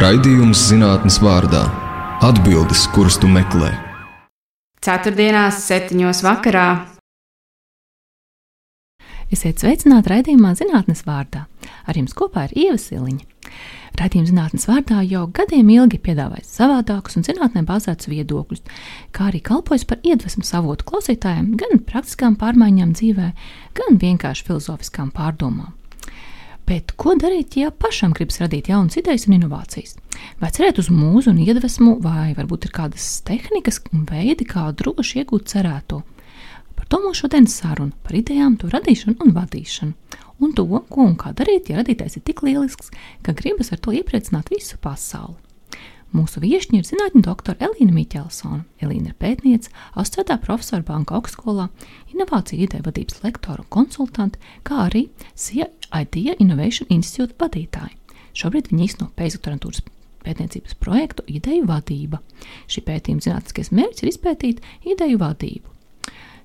Raidījums zinātnes vārdā - atbildes, kuras tu meklē. Ceturtdienās, septiņos vakarā. Esiet sveicināti raidījumā zinātnes vārdā. Ar jums kopā ir Ieva Siliņa. Radījuma zinātnes vārdā jau gadiem ilgi piedāvājis savādākus un zinātnē bāzētus viedokļus, kā arī kalpojas par iedvesmu savotu klausītājiem gan praktiskām pārmaiņām dzīvē, gan vienkārši filozofiskām pārdomām. Bet ko darīt, ja pašam gribas radīt jaunas idejas un inovācijas? Vai cerēt uz mūzu un iedvesmu, vai varbūt ir kādas tehnikas un veidi, kā droši iegūt cerēto? Par to mūsu šodienas saruna par idejām, to radīšanu un vadīšanu. Un to, ko un kā darīt, ja radītājs ir tik lielisks, ka gribas ar to iepriecināt visu pasauli. Mūsu viesiņa ir zinātņu doktore Elīna Miķelsona. Elīna ir pētniece, asociētā profesora Banka augstskolā, inovāciju ideja vadības lektora un konsultante, kā arī SIA Idea Innovation Institute vadītāja. Šobrīd viņa īsteno pēcdoktorantūras pētniecības projektu Ideju vadība. Šī pētījuma zinātniskais mērķis ir izpētīt ideju vadību.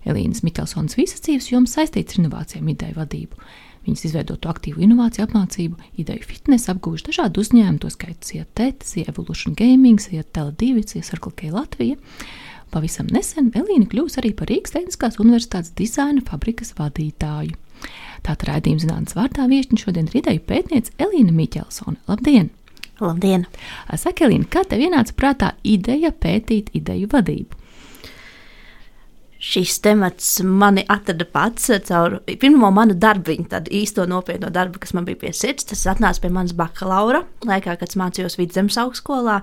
Elīnas Miķelsonas visas dzīves jomas saistīts ar inovācijām, ideju vadību. Viņas izveidotu aktīvu inovāciju apmācību, ideju fitnesu, apgūšu dažādu uzņēmumu, to skaitā Cietēta, Cija Evolution Gaming, Cija Tele2, Cija Circle K Latvija. Pavisam nesen Elīna kļūs arī par Rīgas Tehniskās Universitātes dizaina fabrikas vadītāju. Tātad raidījuma zinātnes vārdā viesiņš šodien ir ideju pētniece Elīna Miķelsone. Labdien! Labdien! Saka, Elīna, kā tev ienāca prātā ideja pētīt ideju vadību? šis temats mani atrada pats caur pirmo manu darbu, tādu īsto nopietno darbu, kas man bija pie sirds. Tas atnāca pie manas bakalaura laikā, kad mācījos vidzemes augstskolā.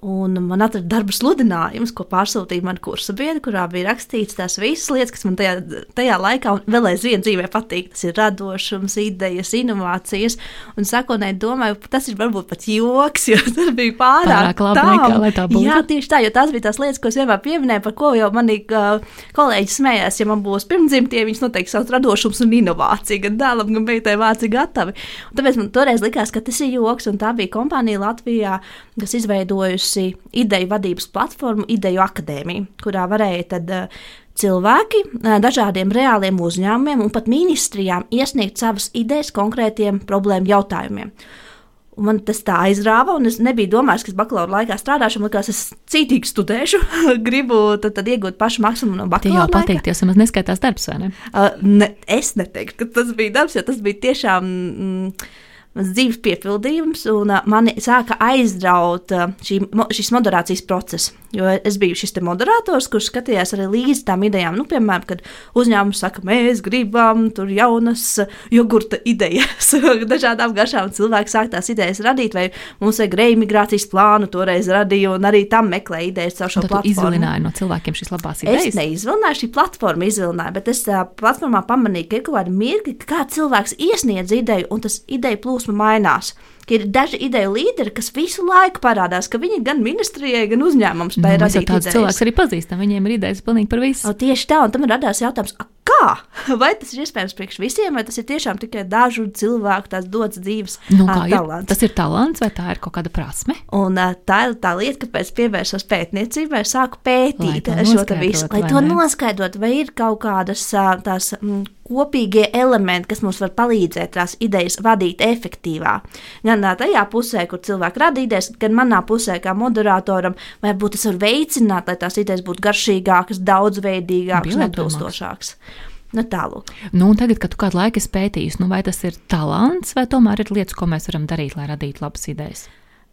Un man atrada darba sludinājums, ko pārsūtīja mana kursa biedra, kurā bija rakstīts tās visas lietas, kas man tajā, tajā laikā un vēl aizvien dzīvē patīk. Tas ir radošums, idejas, inovācijas. Un sākotnēji domāju, tas ir varbūt pat joks, jo tas bija pārāk, pārāk labi, nekā, lai tā būtu. Jā, tieši tā, jo tās bija tās lietas, ko es vienmēr pieminēju, par ko jau mani uh, kolēģi smējās. Ja man būs pirmdzimtie, viņas noteikti sauc radošums un inovācija, gan dēlam, gan meitai vārci gatavi. Un tāpēc man toreiz likās, ka tas ir joks, un tā bija kompānija Latvijā, kas izveidojusi izveidojusi ideju vadības platformu, Ideju akadēmiju, kurā varēja tad, uh, cilvēki uh, dažādiem reāliem uzņēmumiem un pat ministrijām iesniegt savas idejas konkrētiem problēmu jautājumiem. Un man tas tā aizrāva, un es nebiju domājis, ka bakalaura laikā strādāšu. Man liekas, es cītīgi studēšu, gribu tad, tad iegūt pašu maksimumu no bakalaura. Jā, jo tas neskaitās darbs, vai ne? Uh, ne? Es neteiktu, ka tas bija darbs, jo tas bija tiešām. Mm, mans dzīves piepildījums, un mani sāka aizraut šī, šis moderācijas process. Jo es biju šis moderators, kurš skatījās arī līdzi tām idejām. Nu, piemēram, kad uzņēmums saka, mēs gribam tur jaunas jogurta idejas, dažādām garšām, cilvēki sāk tās idejas radīt, vai mums vajag reimigrācijas plānu, toreiz radīju, un arī tam meklēju idejas caur šo Tad platformu. Izvilināju no cilvēkiem šīs labās idejas. Es neizvilināju, šī platforma izvilināja, bet es uh, platformā pamanīju, ka ir kaut kāda mirkļa, kā cilvēks iesniedz ideju, un tas ideja plūsma mainās ir daži ideju līderi, kas visu laiku parādās, ka viņi gan ministrijai, gan uzņēmumam spēj nu, radīt tādus idejas. cilvēkus arī pazīstam. Viņiem ir idejas pilnīgi par visu. O, tieši tā, un tam radās jautājums, a, kā? Vai tas ir iespējams priekš visiem, vai tas ir tiešām tikai dažu cilvēku tās dots dzīves Nu, ā, kā ir, talants? tas ir talants vai tā ir kaut kāda prasme? Un uh, tā ir tā lieta, kāpēc pievērsos pētniecībai, sāku pētīt šo visu, lai to ne? noskaidrot, vai ir kaut kādas ā, tās mm, kopīgie elementi, kas mums var palīdzēt tās idejas vadīt efektīvāk. Gan tajā pusē, kur cilvēki rada idejas, gan manā pusē, kā moderatoram, varbūt tas var veicināt, lai tās idejas būtu garšīgākas, daudzveidīgākas, Pielietojamākas. neatbilstošākas. Nu, tālāk. Nu, un tagad, kad tu kādu laiku esi pētījis, nu, vai tas ir talants, vai tomēr ir lietas, ko mēs varam darīt, lai radītu labas idejas?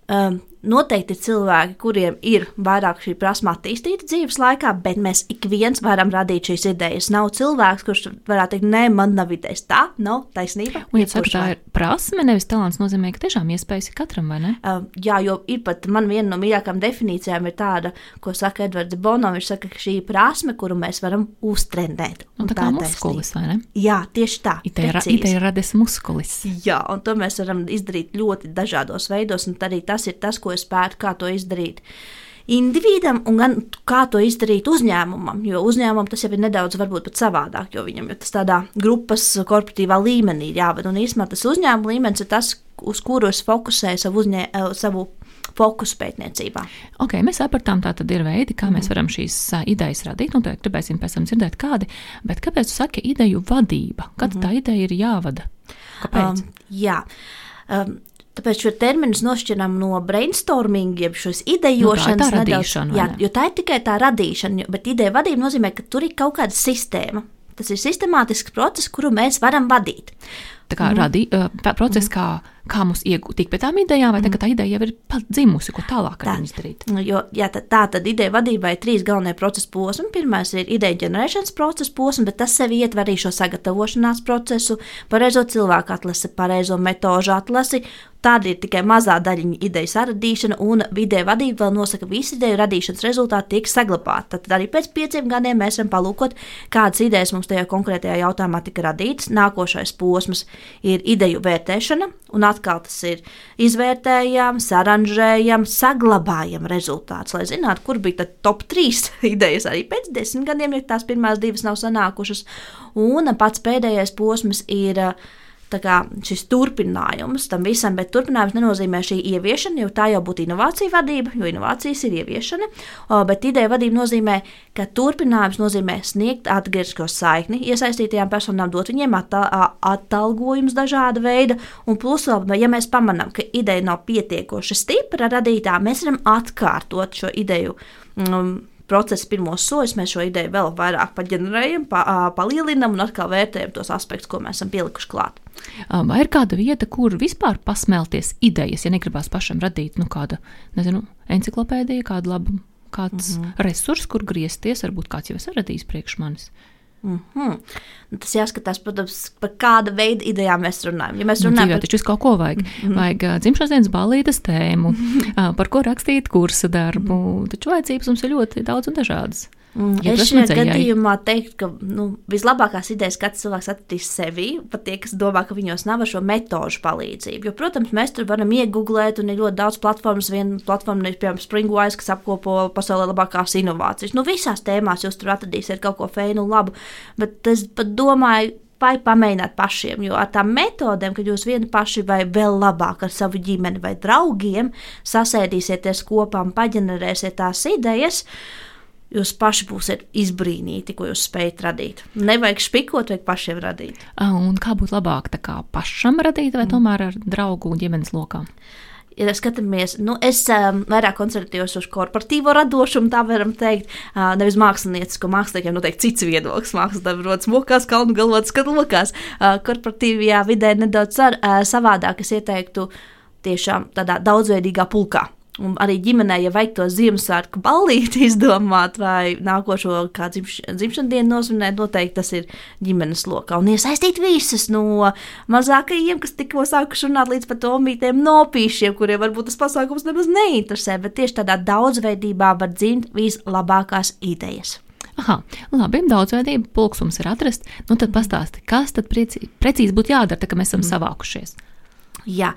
Um, noteikti ir cilvēki, kuriem ir vairāk šī prasme attīstīta dzīves laikā, bet mēs ik viens varam radīt šīs idejas. Nav cilvēks, kurš varētu teikt, nē, man nav idejas. Tā nav taisnība. Un, ja saka, tā ir prasme, nevis talants, nozīmē, ka tiešām iespējas ir katram, vai ne? Uh, jā, jo ir pat man viena no mīļākajām definīcijām ir tāda, ko saka Edvards Bono. Viņš saka, ka šī ir prasme, kuru mēs varam uztrendēt. Nu, Un tā kā ir muskulis, vai ne? Jā, tieši tā. Precīzi. ideja radies muskulis. Jā, un to mēs varam izdarīt ļoti dažādos veidos, un arī tas ir tas, ko es pētu, kā to izdarīt. Individam, un gan kā to izdarīt uzņēmumam, jo uzņēmumam tas jau ir nedaudz varbūt pat savādāk, jo viņam ir tas tādā grupas korporatīvā līmenī ir jāvada, un īstenībā tas uzņēmuma līmenis ir tas, uz kuru es fokusēju savu, uzņē, eh, savu fokusu pētniecībā. Ok, mēs sapratām, tā tad ir veidi, kā mēs varam šīs ā, idejas radīt, un to gribēsim pēc tam dzirdēt, kādi. Bet kāpēc tu saki ideju vadība? Kad tā ideja ir jāvada? Kāpēc? Um, jā. Um, Tāpēc šo terminu nošķiram no brainstorming, jeb šīs idejošanas. Nu, tā ir tā nedaudz- radīšana, Jā, jo tā ir tikai tā radīšana, bet ideja vadība nozīmē, ka tur ir kaut kāda sistēma. Tas ir sistemātisks process, kuru mēs varam vadīt. Tā kā mm. radī, uh, process, kā, kā mums iegūt pēc tām idejām, vai mm. tā, tā ideja jau ir dzimusi, ko tālāk ar Tā. viņu darīt. Nu, Jo, jā, tā, tā tad ideja vadībai ir trīs galvenie procesa posmi. Pirmais ir ideja ģenerēšanas procesa posms, bet tas sevi ietver arī šo sagatavošanās procesu, pareizo cilvēku atlasi, pareizo metožu atlasi. Tāda ir tikai mazā daļiņa idejas radīšana, un ideja vadība vēl nosaka, ka visi ideju radīšanas rezultāti tiek saglabāti. Tad arī pēc pieciem gadiem mēs varam palūkot, kādas idejas mums tajā konkrētajā jautājumā tika radītas. Nākošais posms ir ideju vērtēšana, un atkal tas ir izvērtējam, saranžējam, saglabājam rezultātus, lai zinātu, kur bija top 3 idejas arī pēc desmit gadiem, ja tās pirmās divas nav sanākušas. Un pats pēdējais posms ir uh, kā šis turpinājums tam visam, bet turpinājums nenozīmē šī ieviešana, jo tā jau būtu inovācija vadība, jo inovācijas ir ieviešana. Bet ideja vadība nozīmē, ka turpinājums nozīmē sniegt atgriezko saikni iesaistītajām personām, dot viņiem atalgojumus dažāda veida, un plus, ja mēs pamanām, ka ideja nav pietiekoši stipra radītā, mēs varam atkārtot šo ideju. Um, procesa pirmos soļus, mēs šo ideju vēl vairāk paģenerējam, pa, palielinam un atkal vērtējam tos aspektus, ko mēs esam pielikuši klāt. Vai ir kāda vieta, kur vispār pasmelties idejas, ja negribās pašam radīt nu, kādu, nezinu, enciklopēdiju, kādu labu, kāds mm -hmm. resurs, kur griezties, varbūt kāds jau ir radījis priekš manis. Mm -hmm. Tas jāskatās, protams, par kāda veida idejām mēs runājam. Ja mēs Nu, runājam dzīvē par taču kaut ko vajag. Mm -hmm. Vajag dzimšanas dienas balītas tēmu, uh, par ko rakstīt kursa darbu. Taču vajadzības mums ir ļoti daudz un dažādas. Mm, Ja es šajā gadījumā teiktu, ka nu, vislabākās idejas katrs cilvēks atradīs sevi, pat tie, kas domā, ka viņos nav šo metožu palīdzību. Jo, protams, mēs tur varam iegūglēt, un ir ļoti daudz platformas. Viena platforma ir, piemēram, Springwise, kas apkopo pasaulē labākās inovācijas. Nu, visās tēmās jūs tur atradīsiet kaut ko feinu un labu, bet es pat domāju, vai pamēģināt pašiem. Jo ar tām metodēm, kad jūs vieni paši vai vēl labāk ar savu ģimeni vai draugiem sasēdīsieties kopā un paģenerēsiet tās idejas, jūs paši būsiet izbrīnīti, ko jūs spējat radīt. Nevajag špikot, vajag pašiem radīt. Un kā būtu labāk tā kā pašam radīt, vai tomēr ar draugu un ģimenes lokām? Ja skatāmies, nu, es um, vairāk koncentrējos uz korporatīvo radošumu, tā varam teikt, uh, nevis māksliniecisko. Māksliniekiem noteikti cits viedoklis. Mākslinieks rodas mokās, kalnu galvot, skat lokās. Uh, korporatīvajā vidē nedaudz ar, uh, savādāk es ieteiktu tiešām tādā daudzveidīgā pulkā. Un arī ģimenē, ja vajag to Ziemassvētku ballīti izdomāt, vai nākošo kā dzimš, dzimšanas dienu nosvinēt, noteikti tas ir ģimenes lokā. Un iesaistīt visas no mazākajiem, kas tikko sākuši runāt, līdz pat omītiem nopīšiem, kuriem varbūt tas pasākums nemaz neinteresē, bet tieši tādā daudzveidībā var dzimt vislabākās idejas. Aha, labi, daudzveidība, pulks mums ir atrasts. Nu, tad pastāsti, kas tad prieci, precīzi būtu jādara, tā, kad mēs esam mm. savākušies. Jā.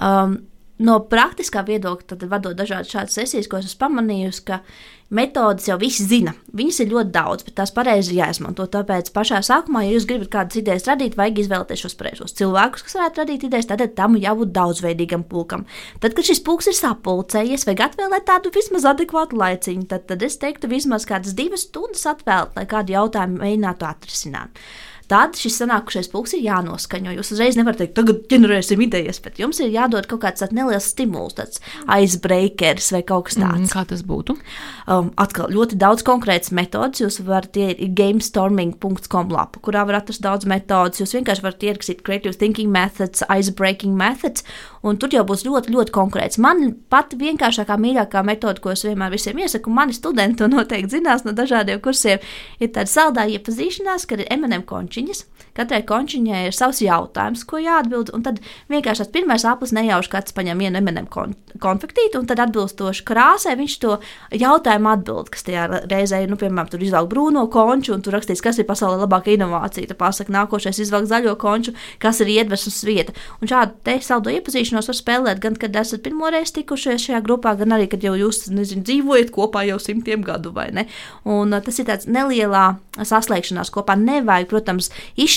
Um, No praktiskā viedokļa, tad vadot dažādas šādas sesijas, ko es esmu pamanījusi, ka metodas jau visi zina. Viņas ir ļoti daudz, bet tās pareizi ir jāizmanto. Tāpēc pašā sākumā, ja jūs gribat kādas idejas radīt, vajag izvēlēties šos pareizos cilvēkus, kas varētu radīt idejas. Tad tam jābūt daudzveidīgam pulkam. Tad, kad šis pulks ir sapulcējies, vajag atvēlēt tādu vismaz adekvātu laiciņu. Tad, tad es teiktu, vismaz kādas divas stundas atvēlēt, lai kādu jautājumu mēģinātu atrisināt. Tad šis sanākušais pulks ir jānoskaņo. Jūs uzreiz nevarat teikt, tagad ģenerēsim idejas, bet jums ir jādod kaut kāds neliels stimuls, tāds icebreakers vai kaut kas tāds. Mm, kā tas būtu? Um, atkal ļoti daudz konkrētas metodas. Jūs varat iet gamestorming.com lapu, kurā var atrast daudz metodas. Jūs vienkārši varat ierakstīt creative thinking methods, icebreaking methods, un tur jau būs ļoti, ļoti konkrēts. Man pat vienkāršākā, mīļākā metode, ko es vienmēr visiem iesaku, mani studenti to noteikti zinās no dažādiem kursiem, ir tāda saldā iepazīšanās, kad ir M&M končiņas. Katrai končiņai ir savs jautājums, ko jāatbild, un tad vienkārši tas pirmais aplis nejauši kāds paņem vienu kon konfektīti, un tad atbilstoši krāsai viņš to jautājumu atbild, kas tajā reizē nu, piemēram, tur izvelk brūno konču, un tur rakstīts, kas ir pasaulē labākā inovācija. Tad pasaka, nākošais izvelk zaļo konču, kas ir iedvesmas vieta. Un šādu te saldo iepazīšanos var spēlēt gan, kad esat pirmoreiz tikušies šajā grupā, gan arī, kad jau jūs, nezinu, dzīvojat kopā jau simtiem gadu vai ne. Un tas ir tāds nelielā saslēgšanās kopā. Nevajag, protams, protams,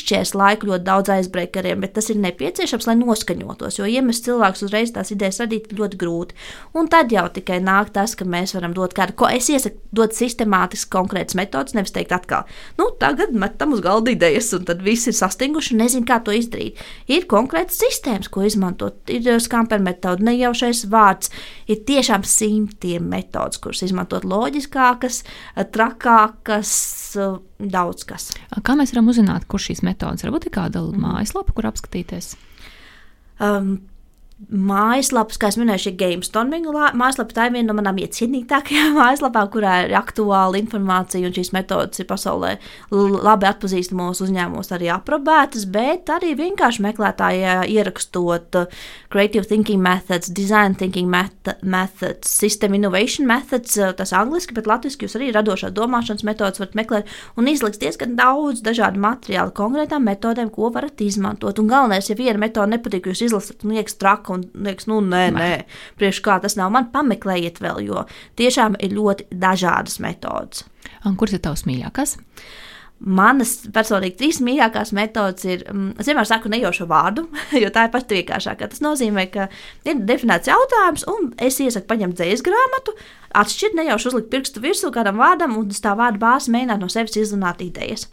izšķērs laiku ļoti daudz aizbreakeriem, bet tas ir nepieciešams, lai noskaņotos, jo iemest cilvēkus uzreiz tās idejas radīt ļoti grūti. Un tad jau tikai nāk tas, ka mēs varam dot kādu, ko es iesaku, dot sistemātiski konkrētas metodas, nevis teikt atkal, nu, tagad metam uz galda idejas, un tad viss ir sastinguši un nezin, kā to izdarīt. Ir konkrētas sistēmas, ko izmantot, ir skamper metode, nejaušais vārds, ir tiešām simtiem metodas, kuras izmantot loģiskākas, trakākas, daudz kas. Kā mēs varam uzzināt, kur šīs metodas? Varbūt ir kāda mm. mājaslapa, kur apskatīties? Um, mājaslapas, kā jau minēju, ir GameStorming mājaslapa. Tā ir viena no manām iecienītākajām mājaslapām, kurā ir aktuāla informācija, un šīs metodas ir pasaulē labi atpazīstamos uzņēmumos, arī aprobētas, bet arī vienkārši meklētājā ierakstot Creative Thinking Methods, Design Thinking Methods, System Innovation Methods, tas angliski, bet latviski jūs arī radošā domāšanas metodas varat meklēt, un izliks diezgan daudz dažādu materiālu konkrētām metodēm, ko varat izmantot. Un galvenais, ja viena metode nepatīk, jūs izlasat un liekas saka, un liekas, nu, nē, nē, priekš kā tas nav. Man pameklējiet vēl, jo tiešām ir ļoti dažādas metodas. Un kuras ir tavs mīļākās? Manas personīgi trīs mīļākās metodes ir, mm, es vienmēr saku nejaušu vārdu, jo tā ir pati vienkāršākā. Tas nozīmē, ka ir definēts jautājums, un es iesaku paņemt dzīslu grāmatu, atšķirt nejauši uzlikt pirkstu virsū kādam vārdam, un uz tā vārda bāzes mēģināt no sevis izrunāt idejas.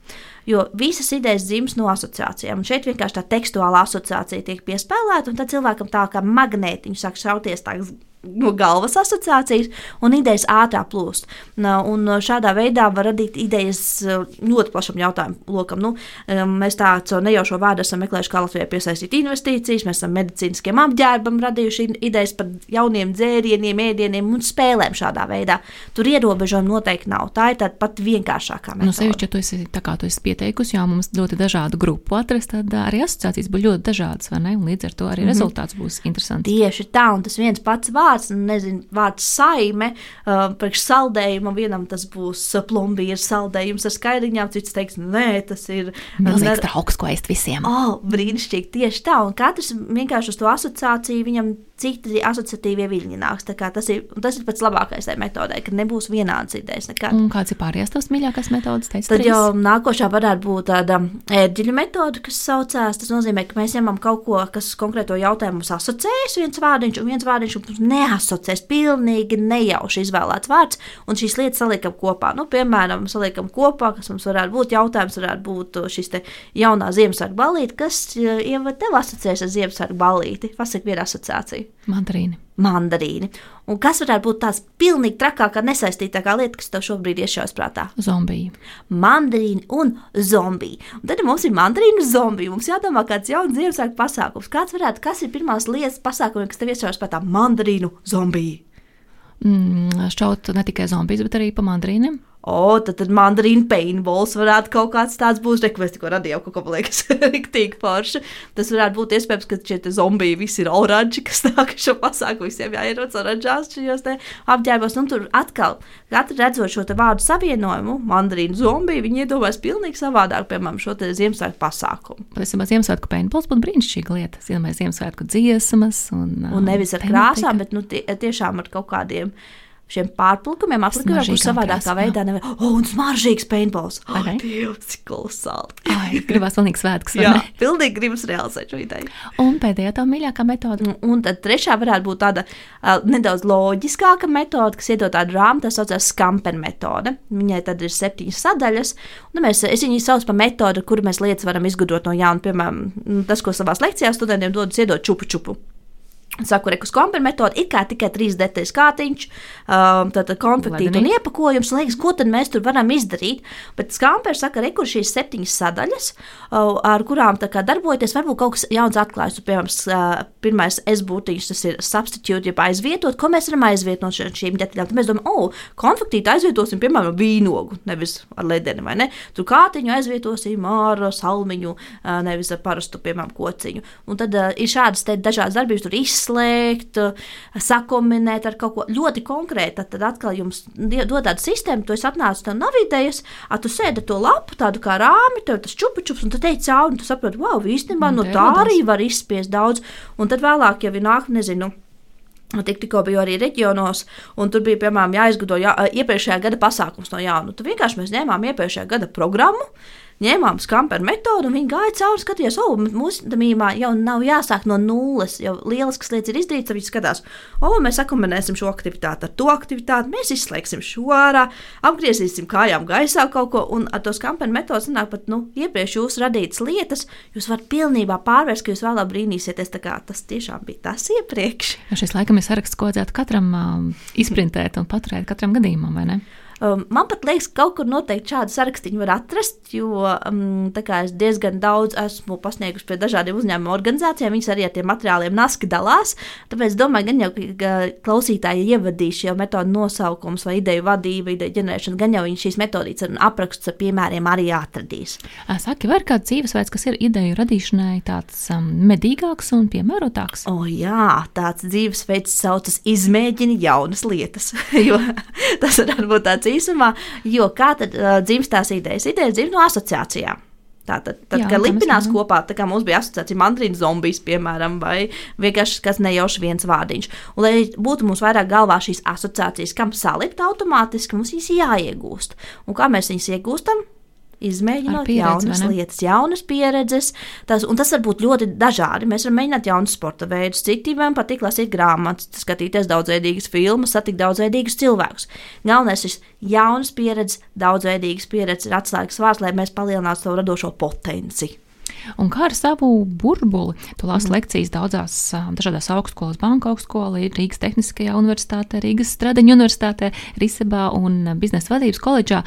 Jo visas idejas dzimst no asociācijām. Un šeit vienkārši tā tekstuāla asociācija tiek piespēlēta, un tad cilvēkam tā kā magnētiņš sāk šauties tā no galvas asociācijas, un idejas ātrāk plūst. Un šādā veidā var radīt idejas eh, ļoti plašam jautājumu lokam. Nu, mēs tādu nejaušo vārdu esam meklējuši, kā Latvijai piesaistīt investīcijas, mēs esam medicīniskiem apģērbam radījuši idejas par jauniem dzērieniem, ēdieniem un spēlēm šādā veidā. Tur ierobežojumi noteikti nav. Tā ir tāda pat vienkāršākā metode. Nu, sevišķi, ja tu esi, tā kā tu esi pieteikusi, jau mums ļoti dažādu grupu atrast, tad arī asociācijas būs ļoti dažādas, vai ne? Un līdz ar to arī mm -hmm. rezultāts būs interesants. Tieši tā, un tas viens pats vārds vārds, nezinu, vārds saime, uh, priekš saldējuma, vienam tas būs plombīrs saldējums ar skaidriņām, cits teiks, nē, tas ir. Milzīgs trauks, ko ēst visiem. Oh, brīnišķīgi, tieši tā, un katrs vienkārši uz to asociāciju viņam citi asociatīvie viļņi nāks. Tas ir, tas ir pats labākais tajā metodē, ka nebūs vienādas idejas. Nekad. Un kāds ir pārējās tavs mīļākās metodas? Tad trīs? jau nākošā varētu būt tāda ērģeļu metode, kas saucās. Tas nozīmē, ka mēs ņemam kaut ko, kas konkrēto jautājumu mums asociējas, viens vārdiņš un viens vārdiņš mums neasociēs. Pilnīgi nejauši izvēlēts vārds, un šīs lietas saliekam kopā. Nu, piemēram, saliekam kopā, kas mums varētu būt jautājums, varētu būt šis jaunā Ziemassvētku balīti, kas jau tev asociēs ar Ziemassvētku balīti. Pasaka viena asociācija. Mandarīni. Mandarīni. Un kas varētu būt tās pilnīgi trakākā, nesaistītākā lieta, kas tev šobrīd iešaujas prātā? Zombija. Mandarīni un zombiji. Un tad mums ir mandarīni un zombiji. Mums jādomā, kāds jauns Ziemassvētku pasākums. Kāds varētu, kas ir pirmās lietas pasākumi, kas tev iešaujas prātā? Mandarīnu zombiji. Mm, šķaut ne tikai zombijas, bet arī pa mandarīniem. O, tad, tad mandarīna paintballs varētu kaut kāds tāds būt. Reku mēs tikko radījām kaut ko, man liekas, riktīgi forši. Tas varētu būt iespējams, ka šie zombiji visi ir oranži, kas nāk šo pasākumu visiem jāierodas oranžās šajos apģērbos. Un tur atkal, katru redzot šo vārdu savienojumu, mandarīnu zombiju, viņi iedomājas pilnīgi savādāk, piemēram, šo Ziemassvētku pasākumu. Patiesībā Ziemassvētku paintballs būtu brīnišķīga lieta. Iedomājas Ziemassvētku dziesmas un, un nevis ar krāsām, bet nu, tie, tiešām ar kaut kādiem šiem pārplikumiem, aplikumiem, kurus savādākā veidā nevar. Oh, un smaržīgs paintballs! Oh, Dievs, kolosāli! Ai, gribas pilnīgi ne? Jā, pilnīgi gribas realizēt šo ideju. Un pēdējā tā mīļākā metode. Un, un tad trešā varētu būt tāda uh, nedaudz loģiskāka metode, kas iedod tādu rāmu, tā saucās skampen metode. Viņai tad ir septiņas sadaļas. Un mēs, es viņu saucu par metodu, kuru mēs lietas varam izgudrot no jauna. Piemēram, tas, ko savās lekcijās studentiem dodas, iedod čupu čupu. Saku, rekus kompānija metode ir kā tikai trīs detaļas kārtiņš, um, tad konfektīte un iepakojums. Liekas, ko tad mēs tur varam izdarīt? Bet skāpērs saka, rekur šīs septiņas sadaļas, uh, ar kurām darbojoties, varbūt kaut kas jauns atklājas. Piemēram, uh, pirmais S būtiņš, tas ir substitute, jeb aizvietot. Ko mēs varam aizvietot no šīm detaļām? Tad mēs domājam, o, oh, konfektīte aizvietosim, piemēram, vīnogu, nevis ar ledeni, vai ne? Tur kārtiņu aizvietosim ar salmiņu, uh, nevis ar parastu, piemēram, kociņu. Un tad uh, ir šādas dažādas darbības, tur izsmeļas izslēgt, sakombinēt ar kaut ko ļoti konkrētu. Tad atkal jums dod tādu sistēmu, tu esi atnācis, tev nav idejas, a, tu sēdi to lapu, tādu kā rāmi, tev tas čupučups, un tu teici cauri, un tu saproti, wow, īstenībā no tā arī var izspiest daudz. Un tad vēlāk, ja viņi nāk, nezinu. Tik, tikko biju arī reģionos, un tur bija, piemēram, jāizgudro jā, iepriekšējā gada pasākums no jauna. Tad vienkārši mēs ņēmām iepriekšējā gada programmu, ņēmām skamperu metodu, un viņi gāja cauri, skatījās, o, mūsu damībā jau nav jāsāk no nulles, jau lielisks lietas ir izdarīts, tad viņi skatās, o, mēs sakumbinēsim šo aktivitāti ar to aktivitāti, mēs izslēgsim šo ārā, apgriezīsim kājām gaisā kaut ko, un ar to skamperu metodu sanāk pat, nu, iepriekš jūs radītas lietas, jūs varat pilnībā pārvērst, ka jūs vēlāk brīnīsieties, tā kā tas tiešām bija tas iepriekš. Ja šis laikam ir saraksts, ko vajadzētu katram uh, izprintēt un paturēt katram gadījumam, vai ne? Um, man pat liekas, ka kaut kur noteikti šādu sarakstu var atrast, jo um, es diezgan daudz esmu pasniegusi pie dažādiem uzņēmumu organizācijām. Viņas arī ar tiem materiāliem naski dalās. Tāpēc es domāju, gan jau ka klausītāji ievadīs jau metodu nosaukums vai ideju vadība, ideju ģenerēšana, gan jau viņi šīs metodītas un aprakstus ar piemēriem arī atradīs. Saki, vai ir kāds dzīvesveids, kas ir ideju radīšanai tāds um, medīgāks un piemērotāks? O, jā, tāds dzīvesveids saucas izmēģini jaunas lietas, jo tas var būt tāds īsumā, jo kā tad uh, dzimst tās idejas? Idejas dzimst no asociācijām. Tātad, tad, Jā, kad lipinās kopā, tā kā mums bija asociācija mandrīna zombijas, piemēram, vai vienkārši kas nejauši viens vārdiņš. Un, lai būtu mums vairāk galvā šīs asociācijas, kam salikt automātiski, mums viņas jāiegūst. Un kā mēs viņas iegūstam? Izmēģinot pieredzi, jaunas lietas, jaunas pieredzes. Tas, tas var būt ļoti dažādi. Mēs varam mēģināt jaunus sporta veidus. Citiem patīk lasīt grāmatas, skatīties daudzveidīgas filmas, satikt daudzveidīgus cilvēkus. Galvenais ir jaunas pieredzes, daudzveidīgas pieredzes ir atslēgas vārds, lai mēs palielinātu savu radošo potenciālu. Un kā ar savu burbuli? Tu lasi mm. lekcijas daudzās dažādās augstskolās, Banka augstskolā, Rīgas Tehniskajā universitātē, Rīgas Stradiņa universitātē, Risebā un Biznesa vadības koledžā.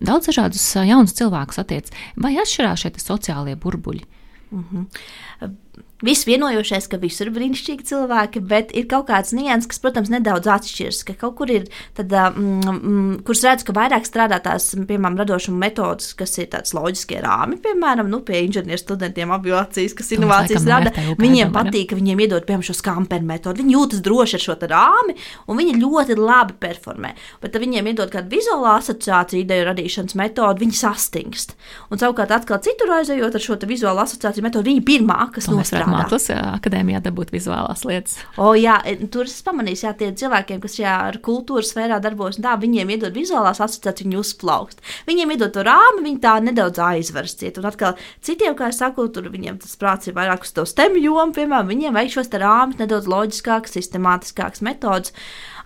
Daudz dažādus jaunus cilvēkus attiec. Vai atšķirās šie sociālie burbuļi? Mm -hmm viss vienojošais, ka visur ir brīnišķīgi cilvēki, bet ir kaut kāds nianses, kas, protams, nedaudz atšķiras. Ka kaut kur ir, tad, mm, mm, kurš redz, ka vairāk strādā tās, piemēram, radošuma metodas, kas ir tāds loģiskie rāmi, piemēram, nu, pie inženieru studentiem aviācijas, kas inovācijas rada. Viņiem patīk, ka viņiem iedod, piemēram, šo skamperu metodu. Viņi jūtas droši ar šo rāmi, un viņi ļoti labi performē. Bet, ja viņiem iedod kādu vizuālu asociāciju, ideju radīšanas metodu, viņi sastingst. Un savukārt, atkal citur aizejot ar šo vizuālu asociāciju metodu, viņi pirmā, kas nostrādā mākslas akadēmijā dabūt vizuālās lietas. O, jā, e, tur es pamanīju, ka tie cilvēkiem, kas jā, ar kultūras sfērā darbojas, tā, viņiem iedod vizuālās asociācijas, viņi uzplaukst. Viņiem iedod to rāmi, viņi tā nedaudz aizvarstiet. Un atkal citiem, kā es saku, tur viņiem tas prāts ir vairāk uz to stemu jomu, piemēram, viņiem vajag šos rāmus nedaudz loģiskāks, sistemātiskāks metods.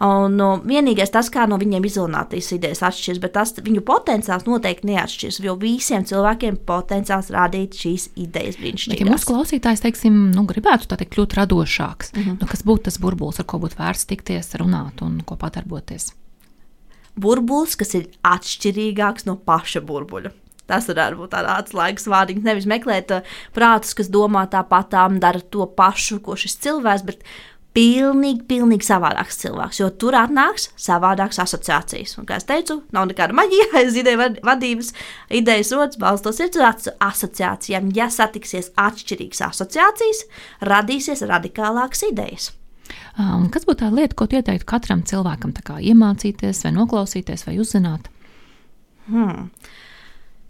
Un no, vienīgais tas, kā no viņiem izolētīs idejas atšķiras, bet tas viņu potenciāls noteikti neatšķiras. Jo visiem cilvēkiem potenciāls rādīt šīs idejas brīnišķīgi. Ja mūsu klausītājs, teiksim, nu, gribētu teikt, kļūt radošāks, mm -hmm. nu, kas būtu tas burbulis, ar ko būtu vērts tikties, runāt un ko padarboties? Burbulis, kas ir atšķirīgāks no paša burbuļa. Tas varētu būt tāds atslēgas vārdiņš. Nevis meklēt uh, prātus, kas domā tāpatām, dara to pašu, ko šis cilvēks, bet pilnīgi, pilnīgi savādāks cilvēks, jo tur atnāks savādākas asociācijas. Un, kā jau teicu, nav nekāda maģija, aiz ideja vadības, idejas rodas balstoties uz asociācijām. Ja satiksies atšķirīgas asociācijas, radīsies radikālākas idejas. Um, kas būtu tā lieta, ko ieteiktu katram cilvēkam iemācīties, vai noklausīties, vai uzzināt? Hmm.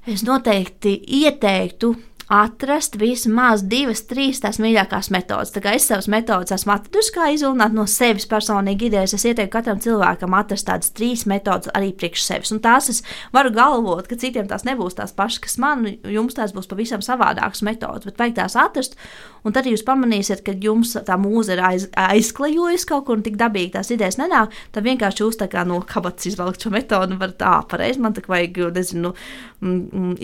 Es noteikti ieteiktu atrast vismaz divas, trīs tās mīļākās metodes. Tā kā es savas metodes esmu atradusi, kā izlunāt no sevis personīgi idejas, es ieteiktu katram cilvēkam atrast tādas trīs metodes arī priekš sevis. Un tās es varu galvot, ka citiem tās nebūs tās pašas, kas man, jums tās būs pavisam savādākas metodes, bet vajag tās atrast. Un tad jūs pamanīsiet, ka jums tā mūze ir aiz, aizklejojusi kaut kur un tik dabīgi tās idejas nenāk, tad vienkārši jūs tā kā no kabatas izvelkt šo metodi un varat tā pareizi. Man tā vajag, nezinu,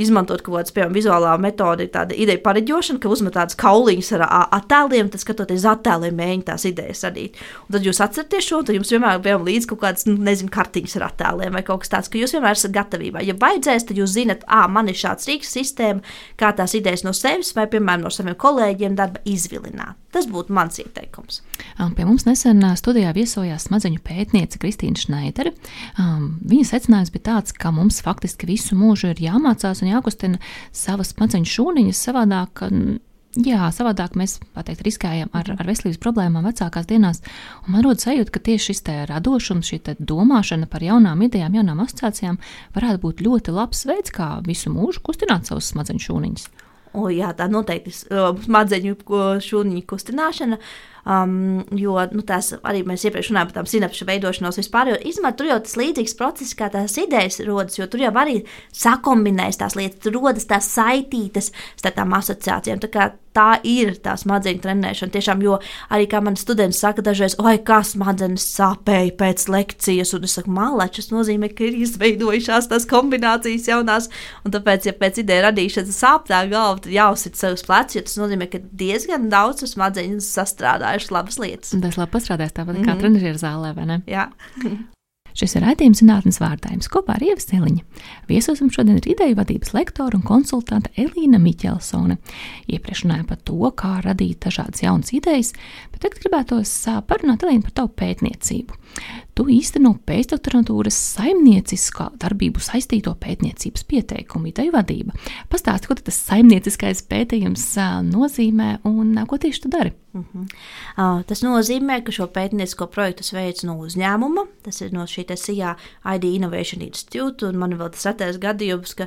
izmantot kaut kādas, piemēram, vizuālā metode tāda ideja pareģošana, ka uzmet tādas kauliņas ar attēliem, tad skatoties attēliem, mēģina tās idejas radīt. Un tad jūs atceraties šo, tad jums vienmēr ir līdzi kaut kādas, nu, nezinu, kartiņas ar attēliem vai kaut kas tāds, ka jūs vienmēr esat gatavībā. Ja vajadzēs, tad jūs zinat, ah, man ir šāds rīks sistēma, kā tās idejas no sevis vai, piemēram, no saviem kolēģiem darba izvilināt. Tas būtu mans ieteikums. Pie mums nesen studijā viesojās smadzeņu pētniece Kristīna Šneidere. Viņa secinājums bija tāds, ka mums faktiski visu mūžu ir jāmācās un jākustina savas smadzeņu šūniņas savādāk. Jā, savādāk mēs pateikt, riskējam ar, ar veselības problēmām vecākās dienās. Un man rodas sajūta, ka tieši šis radošums, šī domāšana par jaunām idejām, jaunām asociācijām varētu būt ļoti labs veids, kā visu mūžu kustināt savus smadzeņu šūniņus. O, jā, tā noteikti ir smadzeņu šūniņu kustināšana. Um, jo nu, tās arī mēs iepriekš runājām par tām sinapšu veidošanos vispār. Jo, izmēr, tur jau tas līdzīgs process, kā tās idejas rodas, jo tur jau arī sakombinējas tās lietas, tur rodas tās saitītas starp tām asociācijām. Tā, tā ir tā smadzeņu trenēšana. Tiešām, jo arī kā man studenti saka, dažreiz, oi, kā smadzenes sāpēja pēc lekcijas, un es saku, malečs, tas nozīmē, ka ir izveidojušās tās kombinācijas jaunās, un tāpēc, ja pēc ideja radīšanas sāp tā galva, tad jāuzsit savus plecus, jo tas nozīmē, ka diezgan daudz smadzeņu sastrādā strādājušas labas lietas. Tas labi pastrādājis tāpat mm -hmm. kā mhm. trenižera zālē, vai ne? Jā. Šis ir raidījums zinātnes vārdājums kopā ar Ievu Seliņu. Viesosim šodien ir ideju vadības lektora un konsultante Elīna Miķelsone. Iepriekš runājām par to, kā radīt dažādas jaunas idejas, tagad gribētos parunāt Elīna par tavu pētniecību tu īsteno pēcdoktorantūras saimnieciskā darbību saistīto pētniecības pieteikumu, ideju vadība. Pastāsti, ko tas saimnieciskais pētījums nozīmē un ko tieši tu dari? Uh -huh. uh, tas nozīmē, ka šo pētniecisko projektu veids no uzņēmuma, tas ir no šī SIA ID Innovation Institute, un man vēl tas atēs gadījums, ka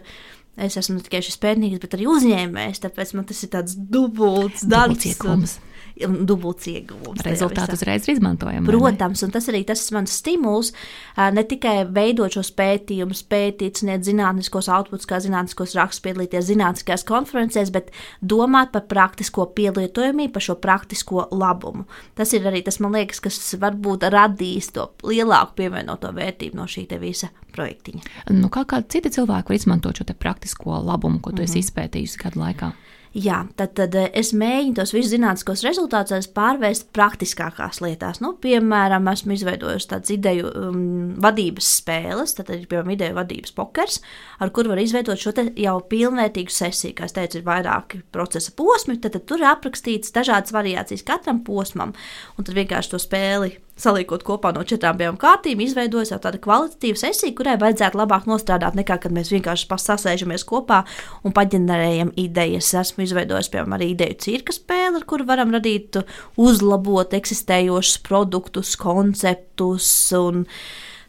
es esmu ne tikai šis pētnieks, bet arī uzņēmējs, tāpēc man tas ir tāds dubults darbs. Dubults dubults ieguvums. Rezultāti uzreiz ir izmantojami. Protams, un tas arī tas mans stimuls ne tikai veidot šos pētījumus, pētīt, sniegt zinātniskos outputs, kā zinātniskos rakstus, piedalīties zinātniskās konferencēs, bet domāt par praktisko pielietojamību, par šo praktisko labumu. Tas ir arī tas, man liekas, kas varbūt radīs to lielāku pievienoto vērtību no šī visa projektiņa. Nu, kā kādi citi cilvēki var izmantot šo praktisko labumu, ko tu mm -hmm. esi mhm. izpētījusi gadu laikā? Jā, tad, tad eh, es mēģinu tos visus zinātniskos rezultātus pārvērst praktiskākās lietās. Nu, piemēram, esmu izveidojusi tādas ideju um, vadības spēles, tad ir piemēram ideju vadības pokers, ar kuru var izveidot šo jau pilnvērtīgu sesiju. Kā es teicu, ir vairāki procesa posmi, tad, tad tur ir aprakstīts dažādas variācijas katram posmam, un tad vienkārši to spēli saliekot kopā no četrām bijām kārtīm, izveidojas jau tāda kvalitatīva sesija, kurai vajadzētu labāk nostrādāt nekā, kad mēs vienkārši sasēžamies kopā un paģenerējam idejas. Esmu izveidojis, piemēram, arī ideju cirka spēli, ar kuru varam radīt, uzlabot eksistējošus produktus, konceptus un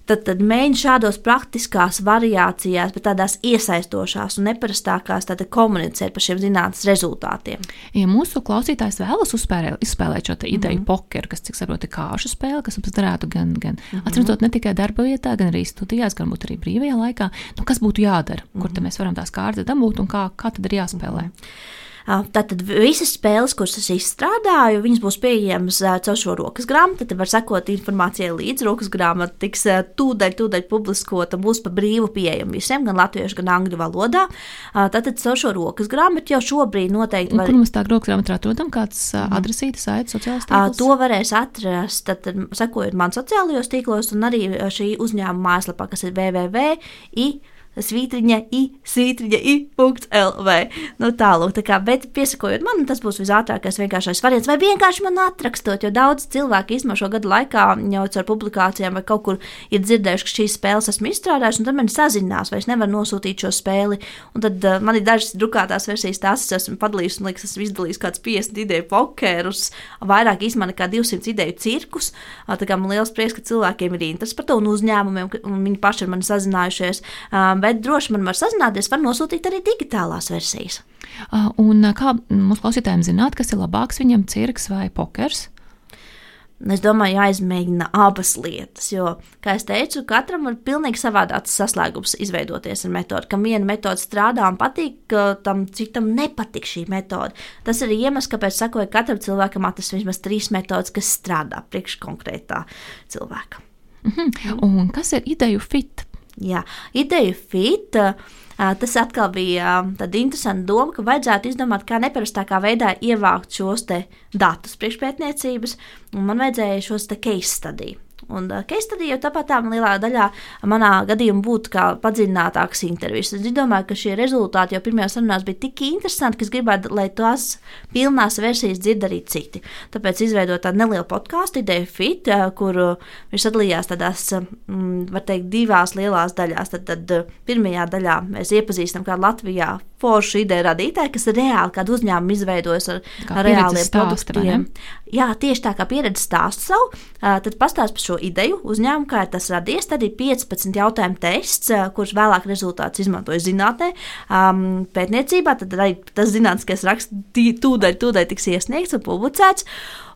tad, tad mēģinu šādos praktiskās variācijās, bet tādās iesaistošās un neparastākās komunicēt par šiem zinātnes rezultātiem. Ja mūsu klausītājs vēlas uzspēlēt, izspēlēt šo ideju mm -hmm. pokeru, kas, cik saprotu, ir kāšu spēle, kas mums derētu gan, gan mm -hmm. atrotot ne tikai darba vietā, gan arī studijās, gan arī brīvajā laikā, nu, kas būtu jādara, mm -hmm. kur mēs varam tās kārtas dabūt un kā, kā tad ir jāspēlē. Mm -hmm. Tātad visas spēles, kuras es izstrādāju, viņas būs pieejamas caur šo rokas grāmatu. Tad var sekot informācijai līdzi. Rokas grāmata tiks tūdaļ, tūdaļ publiskota, būs pa brīvu pieejama visiem, gan latviešu, gan angļu valodā. Tātad caur šo rokas grāmatu jau šobrīd noteikti var. Kur mums tā rokas grāmatā atrodam? Kāds mm. adresītis, saits, sociālās tīklos? To varēs atrast, tad, sekojot man sociālajos tīklos un arī šī uzņēmuma mājaslapā, kas ir www svītriņa i, svītriņa i, punkts LV. Nu, tālāk, tā kā, bet piesakojot man, tas būs visātrākais, vienkāršais variants, vai vienkārši man atrakstot, jo daudz cilvēku izmanto šo gadu laikā jau ar publikācijām vai kaut kur ir dzirdējuši, ka šīs spēles esmu izstrādājis, un tad man sazinās, vai es nevaru nosūtīt šo spēli. Un tad uh, man ir dažas drukātās versijas, tās es esmu padalījis, un liekas, esmu izdalījis kāds 50 ideju pokerus, vairāk izmantoju nekā 200 ideju cirkus. Uh, tā kā man liels prieks, ka cilvēkiem ir interesi par to un uzņēmumiem, un viņi paši ar mani sazinājušies. Uh, bet droši man var sazināties, var nosūtīt arī digitālās versijas. Un kā mūsu klausītājiem zināt, kas ir labāks viņam cirks vai pokers? Es domāju, jāizmēģina abas lietas, jo, kā jau teicu, katram ir pilnīgi savādāks saslēgums izveidoties ar metodi. Kam viena metode strādā un patīk, tam citam nepatīk šī metode. Tas ir iemesls, kāpēc sakoju, ka katram cilvēkam atrast vismaz trīs metodes, kas strādā priekš konkrētā cilvēka. Mhm. Un kas ir ideju fit? Jā, ideja fit. Tas atkal bija tāda interesanta doma, ka vajadzētu izdomāt, kā neparastākā veidā ievākt šos datus priekšpētniecības, man vajadzēja šos case studiju. Un case study jau tāpat tā lielā daļā manā gadījumā būtu kā padziļinātākas intervijas. Es domāju, ka šie rezultāti jau pirmajās sarunās bija tik interesanti, ka es gribētu, lai tās pilnās versijas dzird arī citi. Tāpēc izveidot tādu nelielu podkāstu, ideju fit, uh, kur viņš sadalījās tādās, um, var teikt, divās lielās daļās. Tad, tad uh, pirmajā daļā mēs iepazīstam kādu Latvijā foršu ideju radītāju, kas reāli kādu uzņēmumu izveidojis ar, ar reāliem produktiem. Jā, tieši tā kā pieredzi stāstu savu, tad pastāst par šo ideju, uzņēmumu, kā ir tas radies. Tad ir 15 jautājumu tests, kurus vēlāk rezultātus izmantoja zinātnē, um, pētniecībā. Tad arī tas zinātniskais raksts tūdaļ, tūdaļ tiks iesniegts un publicēts.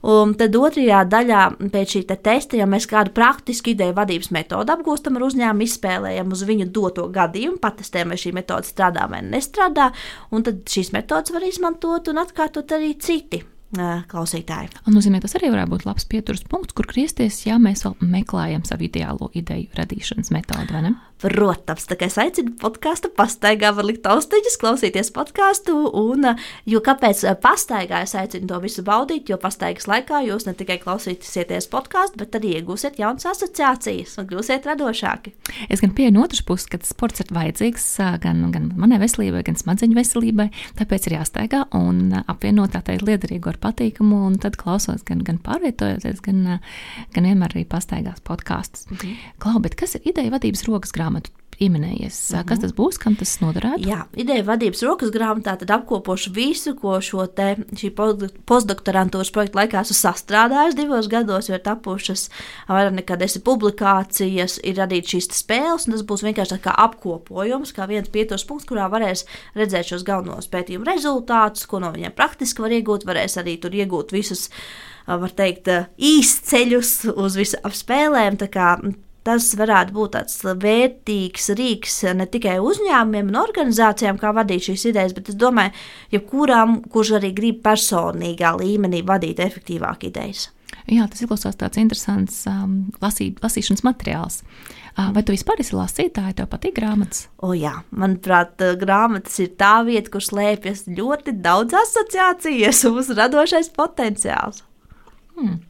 Un tad otrajā daļā pēc šī te testa, ja mēs kādu praktisku ideju vadības metodu apgūstam ar uzņēmumu, izspēlējam uz viņu doto gadījumu, patestējam, vai šī metode strādā vai nestrādā, un tad šīs metodas var izmantot un atkārtot arī citi klausītāji. Un nozīmē, tas arī varētu būt labs pieturas punkts, kur griezties, ja mēs vēl meklējam savu ideālo ideju radīšanas metodi, vai ne? Protams, tā kā es aicinu podkāstu, pastaigā var likt austiņas, klausīties podkāstu, un, jo kāpēc pastaigā es aicinu to visu baudīt, jo pastaigas laikā jūs ne tikai klausīsieties podkāstu, bet arī iegūsiet jaunas asociācijas un kļūsiet radošāki. Es gan pieeju no otras puses, ka sports ir vajadzīgs gan, gan manai veselībai, gan smadzeņu veselībai, tāpēc ir jāstaigā un apvienot tā teikt liederīgu ar patīkamu, un tad klausos gan, gan pārvietojoties, gan, gan vienmēr arī pastaigās podkāstus. Mhm. Klau, bet kas ir ideja vadības rokas grāmatā? Grāmatu pieminējies. Uh -huh. Kas tas būs, kam tas noderētu? Jā, ideja vadības rokas grāmatā tad apkopošu visu, ko šo te šī postdoktorantūras projekta laikā esmu sastrādājis divos gados, jo ir tapušas vairāk nekā desmit publikācijas, ir radīts šīs spēles, un tas būs vienkārši tā kā apkopojums, kā viens pieturs punkts, kurā varēs redzēt šos galvenos pētījumu rezultātus, ko no viņiem praktiski var iegūt, varēs arī tur iegūt visus var teikt, īsceļus uz visām spēlēm tas varētu būt tāds vērtīgs rīks ne tikai uzņēmumiem un organizācijām, kā vadīt šīs idejas, bet es domāju, jebkuram, kurš arī grib personīgā līmenī vadīt efektīvāk idejas. Jā, tas izklausās tāds interesants um, lasī, lasīšanas materiāls. Uh, vai tu vispār esi lasītāja, tev patīk grāmatas? O, jā, manuprāt, grāmatas ir tā vieta, kur slēpjas ļoti daudz asociācijas un mūsu radošais potenciāls. Hmm.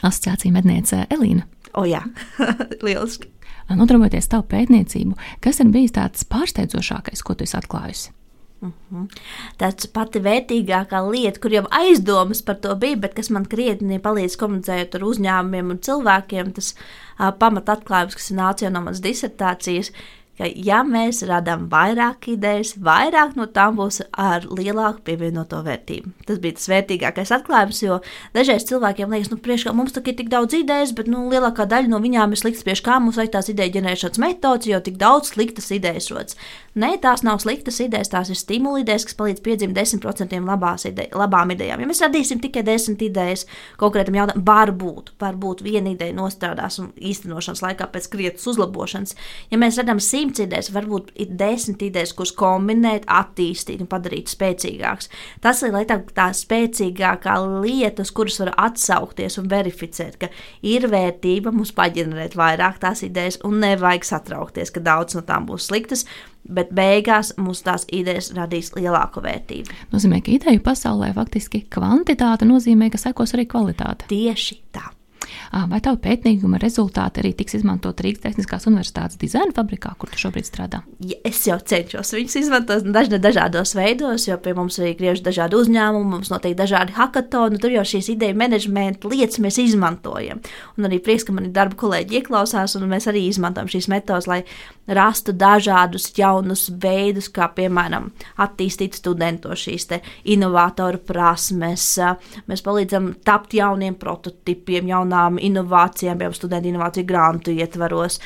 Asociācija medniece Elīna. O, jā, lieliski. Nodarbojoties tavu pētniecību, kas ir bijis tāds pārsteidzošākais, ko tu esi atklājusi? Uh mhm. -huh. Tas pati vērtīgākā lieta, kur jau aizdomas par to bija, bet kas man krietni palīdz komunicējot ar uzņēmumiem un cilvēkiem, tas uh, pamat atklājums, kas nāca no manas disertācijas, ka, ja mēs radām vairāk idejas, vairāk no tām būs ar lielāku pievienoto vērtību. Tas bija tas vērtīgākais atklājums, jo dažreiz cilvēkiem liekas, nu, priekšā mums ir tik daudz idejas, bet nu, lielākā daļa no viņām ir sliktas. Pie kā mums vajag tās idejas ģenerēšanas metodas, jo tik daudz sliktas idejas rodas. Nē, tās nav sliktas idejas, tās ir stimuli idejas, kas palīdz piedzimt 10% ide labām idejām. Ja mēs radīsim tikai 10 idejas konkrētam jautājumam, varbūt, varbūt viena ideja nostrādās un īstenošanas laikā pēc krietnes uzlabošanas. Ja mēs redzam 100 simts idejas, varbūt ir desmit idejas, kuras kombinēt, attīstīt un padarīt spēcīgākas. Tas ir tā, tā spēcīgākā lieta, uz kuras var atsaukties un verificēt, ka ir vērtība mums paģenerēt vairāk tās idejas un nevajag satraukties, ka daudz no tām būs sliktas. Bet beigās mums tās idejas radīs lielāku vērtību. Nozīmē, ka ideju pasaulē faktiski kvantitāte nozīmē, ka sekos arī kvalitāte. Tieši tā. Vai tavu pētījuma rezultāti arī tiks izmantot Rīgas Tehniskās Universitātes dizaina fabrikā, kur tu šobrīd strādā? Ja es jau cenšos viņus izmantot dažna, dažādos veidos, jo pie mums arī griež dažādi uzņēmumi, mums notiek dažādi hackathoni, tur jau šīs ideju menedžmenta lietas mēs izmantojam. Un arī prieks, ka mani darba kolēģi ieklausās, un mēs arī izmantojam šīs metodas, lai rastu dažādus jaunus veidus, kā piemēram attīstīt studentu šīs inovātoru prasmes. Mēs palīdzam tapt jauniem prototipiem, jaunām inovācijām, piemēram, studentu inovāciju grantu ietvaros.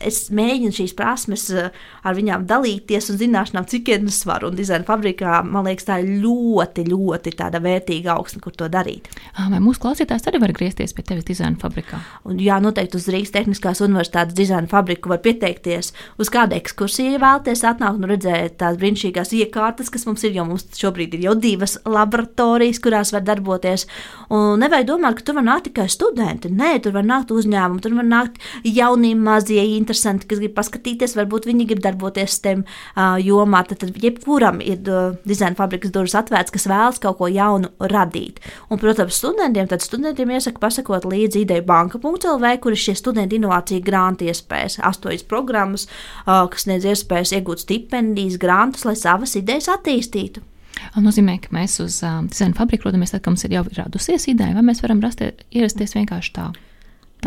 Es mēģinu šīs prasmes ar viņām dalīties un zināšanām, cik vien es varu. Un dizaina fabrikā, man liekas, tā ir ļoti, ļoti vērtīga augsne, kur to darīt. Vai mūsu klausītājs arī var griezties pie tevis dizaina fabrikā? Un, jā, noteikti uz Rīgas Tehniskās Universitātes dizaina fabriku var pieteikties uz kādu ekskursiju, vēlaties atnākt un redzēt tās brīnišķīgās iekārtas, kas mums ir, jo mums šobrīd ir jau divas laboratorijas, kurās var darboties. Un nevajag domāt, ka tur var nākt tikai studenti. Nē, tur var nākt uzņēmumi, tur var nākt jaunie mazie interesanti, kas grib paskatīties, varbūt viņi grib darboties STEM uh, jomā. Tad, tad jebkuram ir uh, dizaina fabrikas durvis atvērts, kas vēlas kaut ko jaunu radīt. Un, protams, studentiem, tad studentiem iesaka pasakot līdzi ideju banka.lv, kur ir šie studenti inovācija granti iespējas, astoņas programmas, uh, kas sniedz iespējas iegūt stipendijas, grantus, lai savas idejas attīstītu. Tas nozīmē, ka mēs uz um, dizaina fabriku rodamies tad, kad mums ir jau radusies ideja, vai mēs varam rasties, ierasties vienkārši tā.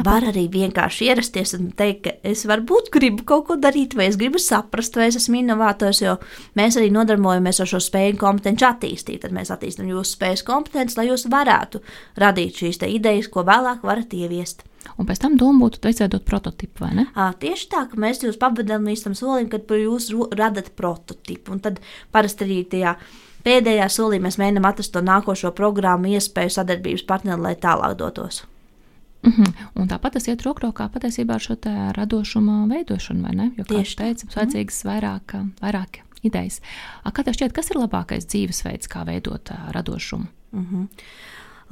Var arī vienkārši ierasties un teikt, ka es varbūt gribu kaut ko darīt, vai es gribu saprast, vai es esmu inovators, jo mēs arī nodarbojamies ar šo spēju kompetenci attīstīt. Tad mēs attīstām jūsu spējas kompetenci, lai jūs varētu radīt šīs idejas, ko vēlāk varat ieviest. Un pēc tam doma būtu izveidot prototipu, vai ne? À, tieši tā, ka mēs jūs pavadām līdz tam solim, kad jūs radat prototipu. Un tad parasti arī tajā pēdējā solī mēs mēģinām atrast to nākošo programmu, iespēju sadarbības partneri, lai tālāk dotos. Mm -hmm. Un tāpat tas iet roku rokā patiesībā ar šo radošumu veidošanu, vai ne? Jo, kā jau teicu, mums vajadzīgas mm -hmm. vairāk, vairāk idejas. Kā tev šķiet, kas ir labākais dzīvesveids, kā veidot radošumu? Mm -hmm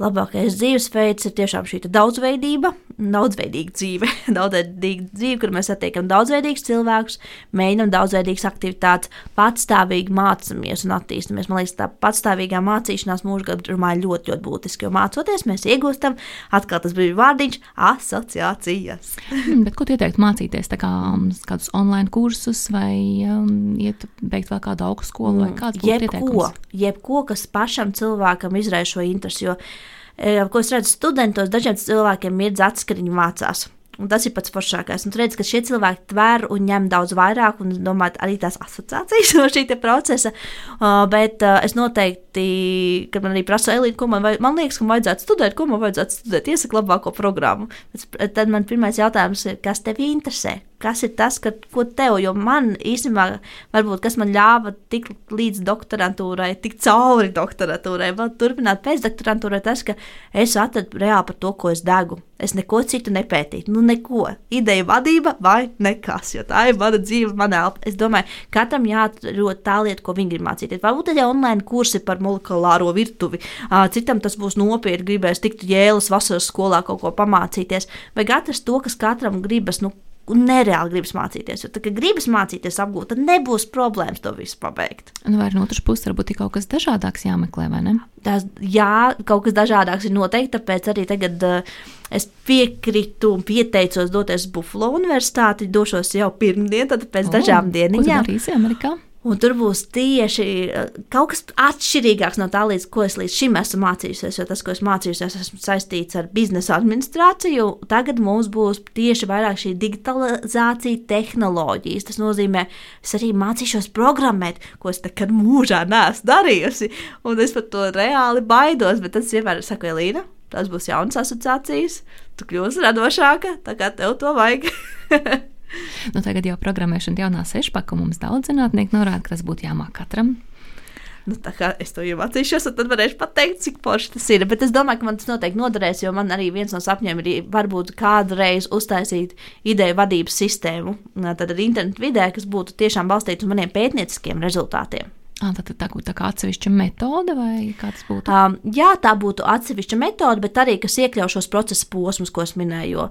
labākais dzīvesveids ir tiešām šī daudzveidība, daudzveidīga dzīve. daudzveidīga dzīve, kur mēs satiekam daudzveidīgus cilvēkus, mēģinām daudzveidīgas aktivitātes, patstāvīgi mācāmies un attīstāmies. Man liekas, tā patstāvīgā mācīšanās mūža garumā ir ļoti, ļoti būtiska, jo mācoties, mēs iegūstam, atkal tas bija vārdiņš, asociācijas. Bet ko tu ieteiktu mācīties? Kā um, kādus online kursus vai um, iet beigt vēl kādu augstskolu vai kādu citu? Jebko, jebko, kas pašam cilvēkam izraisa šo interesi. Jo ko es redzu studentos, dažiem cilvēkiem ir atskriņi mācās. Un tas ir pats foršākais. Un redz, ka šie cilvēki tver un ņem daudz vairāk, un domāt arī tās asociācijas no šī procesa. Uh, bet uh, es noteikti, kad man arī prasa elīte, ko man, vajag, man liekas, ka man vajadzētu studēt, ko man vajadzētu studēt, iesaka labāko programmu. Tad man pirmais jautājums ir, kas tev interesē? kas ir tas, ka, ko tev, jo man īstenībā, varbūt, kas man ļāva tikt līdz doktorantūrai, tikt cauri doktorantūrai, vēl turpināt pēcdoktorantūrai, tas, ka es atradu reāli par to, ko es degu. Es neko citu nepētīju, nu neko. Ideja vadība vai nekas, jo tā ir mana dzīve, mana elpa. Es domāju, katram jāatrod tā lieta, ko viņi grib mācīties. Varbūt arī online kursi par molekulāro virtuvi, citam tas būs nopietni, gribēs tikt jēlas vasaras skolā kaut ko pamācīties, vai atrast to, kas katram gribas, nu, un nereāli gribas mācīties. Jo, tad, kad gribas mācīties, apgūt, tad nebūs problēmas to visu pabeigt. Nu, vai no otras puses, varbūt ir kaut kas dažādāks jāmeklē, vai ne? Tās, jā, kaut kas dažādāks ir noteikti. Tāpēc arī tagad uh, es piekrītu un pieteicos doties Buffalo Universitāti. Došos jau pirmdien, tad pēc oh, dažām dienām. Ko darīsi Amerikā? Un tur būs tieši eh, kaut kas atšķirīgāks no tā, līdz ko es līdz šim esmu mācījusies. Jo tas, ko es mācījusies, esmu saistīts ar biznesa administrāciju. Tagad mums būs tieši vairāk šī digitalizācija, tehnoloģijas. Tas nozīmē, es arī mācīšos programmēt, ko es nekad mūžā neesmu darījusi. Un es par to reāli baidos, bet tas vienmēr ir saka, Elīna. Tas būs jaunas asociācijas, tu kļūsi radošāka, tā kā tev to vajag. Nu, tagad jau programmēšana jaunā sešpaka mums daudz zinātnieku norāda, ka tas būtu jāmāk katram. Nu, es to jau mācīšos, tad varēšu pateikt, cik forši tas ir. Bet es domāju, ka man tas noteikti noderēs, jo man arī viens no sapņiem ir varbūt kādreiz uztaisīt ideju vadības sistēmu, tad ar internetu vidē, kas būtu tiešām balstīta uz maniem pētnieciskiem rezultātiem. À, tad tā būtu tā kā atsevišķa metode, vai kāds būtu? Um, jā, tā būtu atsevišķa metode, bet arī kas iekļauj šos procesa posmus, ko es minēju.